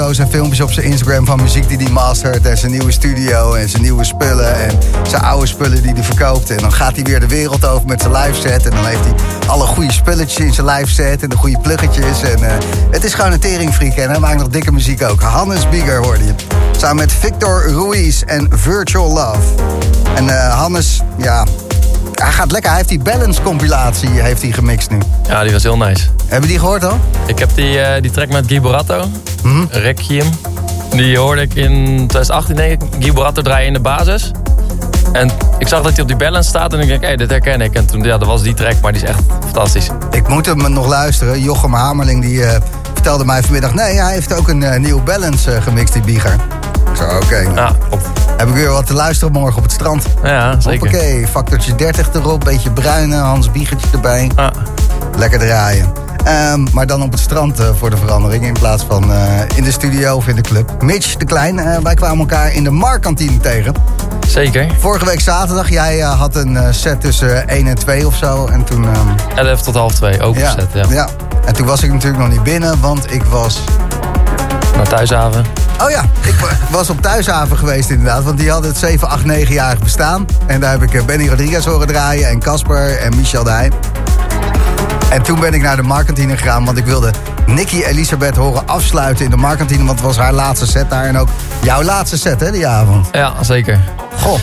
Foto's en filmpjes op zijn Instagram van muziek die hij mastert. En zijn nieuwe studio en zijn nieuwe spullen. En zijn oude spullen die hij verkoopt. En dan gaat hij weer de wereld over met zijn live set. En dan heeft hij alle goede spulletjes in zijn live set. En de goede pluggetjes. En eh, het is gewoon een teringfreak. En hij maakt nog dikke muziek ook. Hannes Bieger hoorde je. Samen met Victor Ruiz en Virtual Love. En eh, Hannes, ja, hij gaat lekker. Hij heeft die Balance compilatie heeft hij gemixt nu. Ja, die was heel nice. Hebben die gehoord al? Ik heb die, eh, die track met Guy Borato, Requiem. Die hoorde ik in 2018 denk ik. Guy Borato draaien in de basis. En ik zag dat hij op die balance staat en ik denk, hé, dit herken ik. En toen, ja, dat was die track, maar die is echt fantastisch. Ik moet hem nog luisteren. Jochem Hamerling die eh, vertelde mij vanmiddag... nee, hij heeft ook een eh, nieuw Balance eh, gemixt, die Bieger. Ik zei, oké. Ja, klopt. Heb ik weer wat te luisteren morgen op het strand. Ja, zeker. Oké, factortje 30 erop, beetje bruine, Hans Biegertje erbij. Ah, Lekker draaien. Ehm, maar dan op het strand eh, voor de verandering... in plaats van eh, in de studio of in de club. Mitch de Klein, eh, wij kwamen elkaar in de Markantine tegen. zeker. Vorige week zaterdag, jij had een set tussen 1 en 2 of zo. En toen... ehm, 11 tot half 2, openzet, ja. ja. En toen was ik natuurlijk nog niet binnen, want ik was... Naar thuishaven. Oh ja, ik wa- <laughs> was op Thuishaven geweest inderdaad. Want die hadden het 7, 8, 9-jarig bestaan. En daar heb ik Benny Rodriguez horen draaien en Casper en Michel Heijn. En toen ben ik naar de Markantine gegaan, want ik wilde Nicky Elisabeth horen afsluiten in de Markantine. Want het was haar laatste set daar en ook jouw laatste set hè, die avond. Ja, zeker. Goh,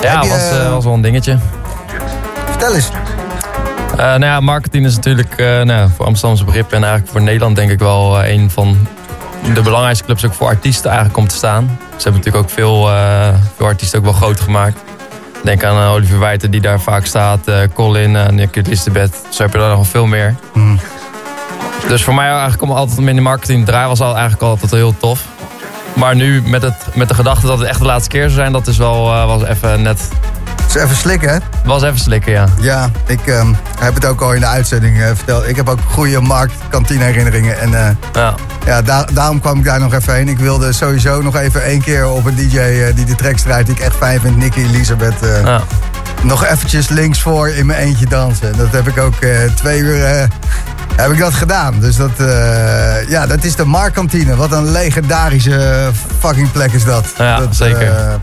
Ja, je, was, eh, eh, was wel een dingetje. vertel eens. Eh, nou ja, marketing is natuurlijk nou, voor Amsterdamse begrippen en eigenlijk voor Nederland denk ik wel een van de belangrijkste clubs ook voor artiesten eigenlijk om te staan. Ze hebben natuurlijk ook veel, veel artiesten ook wel groot gemaakt. Denk aan eh, Oliver Wijten die daar vaak staat, eh, Colin, uh, Nick Elizabeth. Zo heb je daar nog veel meer. Mhm. Dus voor mij eigenlijk om altijd in de marketing te draaien was al eigenlijk altijd heel tof. Maar nu met, het, met de gedachte dat het echt de laatste keer zou zijn, dat is wel was even net. Dus even slikken hè. Was even slikken, ja. Ja, ik ehm, heb het ook al in de uitzending eh, verteld. Ik heb ook goede marktkantine herinneringen. En eh, Ja, Ja, daar- daarom kwam ik daar nog even heen. Ik wilde sowieso nog even één keer op een DJ eh, die de tracks draait... die ik echt fijn vind, Nicky Elisabeth... ja. nog eventjes links voor in mijn eentje dansen. Dat heb ik ook twee uur heb ik dat gedaan. Dus dat, ja, dat is de Marktkantine. Wat een legendarische fucking plek is dat. Ja, dat, zeker.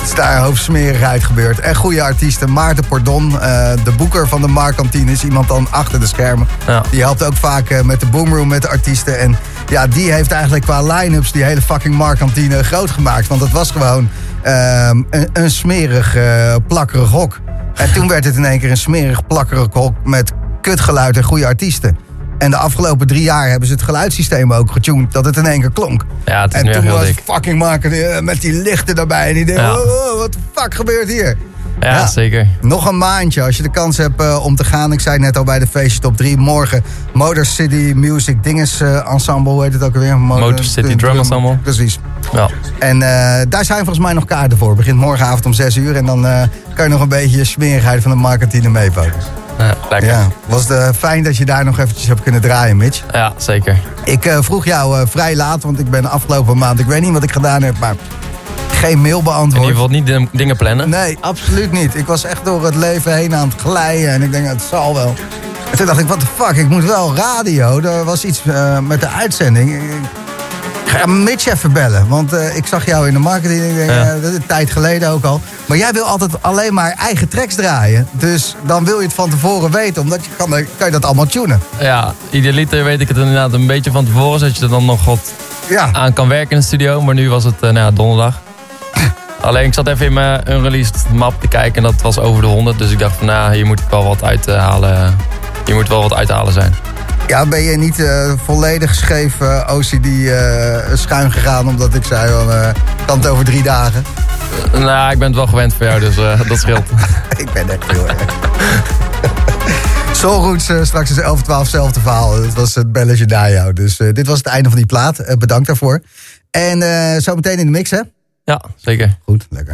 Het is daar hoofdsmerigheid gebeurd. En goede artiesten. Maarten Pordon, eh, de boeker van de Marktkantine... is iemand dan achter de schermen. Ja. Die helpt ook vaak eh, met de boomroom met de artiesten. En ja, die heeft eigenlijk qua line-ups die hele fucking Marktkantine groot gemaakt. Want het was gewoon ehm, een, een smerig, eh, plakkerig hok. En toen werd het in één keer een smerig, plakkerig hok met kutgeluid en goede artiesten. En de afgelopen drie jaar hebben ze het geluidssysteem ook getuned dat het in één keer klonk. ja het is En toen was dik. fucking maken eh, met die lichten daarbij. En die denken, Ja. oh, oh, wat de fuck gebeurt hier? Ja, Ja. zeker. Nog een maandje als je de kans hebt eh, om te gaan. Ik zei net al bij de feestje top 3. Morgen Motor City Music Dinges eh, Ensemble, hoe heet het ook weer? Motor City Drum Ensemble. Precies. Ja. En daar zijn volgens mij nog kaarten voor. Begint morgenavond om 6 uur. En dan kan je nog een beetje smerigheid van de marketing meepakken. Ja, lekker. Ja. Was het eh, fijn dat je daar nog eventjes hebt kunnen draaien, Mitch. Ja, zeker. Ik eh, vroeg jou eh, vrij laat, want ik ben de afgelopen maand... Ik weet niet wat ik gedaan heb, maar geen mail beantwoord. ieder geval niet ding- dingen plannen. Nee, absoluut niet. Ik was echt door het leven heen aan het glijden. En ik denk, het zal wel. En toen dacht ik, what the fuck, ik moet wel radio. Er was iets met de uitzending. Ik ga Mitch even bellen. Want eh, ik zag jou in de marketing. Ik denk, Ja. eh, een tijd geleden ook al. Maar jij wil altijd alleen maar eigen tracks draaien. Dus dan wil je het van tevoren weten. Omdat je kan, kan je dat allemaal tunen. Ja, idealiter weet ik het inderdaad een beetje van tevoren, zodat je er dan nog wat Ja, aan kan werken in de studio. Maar nu was het eh, nou ja, donderdag. <laughs> Alleen ik zat even in mijn unreleased map te kijken en dat was over de 100. Dus ik dacht van nou, hier moet ik wel wat uithalen. Hier moet wel wat uithalen zijn. Ja ben je niet eh, volledig scheef eh, OCD eh, schuin gegaan. Omdat ik zei, van, kan het over drie dagen. Nou, ik ben het wel gewend voor jou, dus dat scheelt. <laughs> Ik ben echt heel erg. Soulroots, eh, straks is 11, 12, zelfde verhaal. Het was het belletje naar jou. Dus dit was het einde van die plaat. Bedankt daarvoor. En zo meteen in de mix, hè? Ja, zeker. Goed, lekker.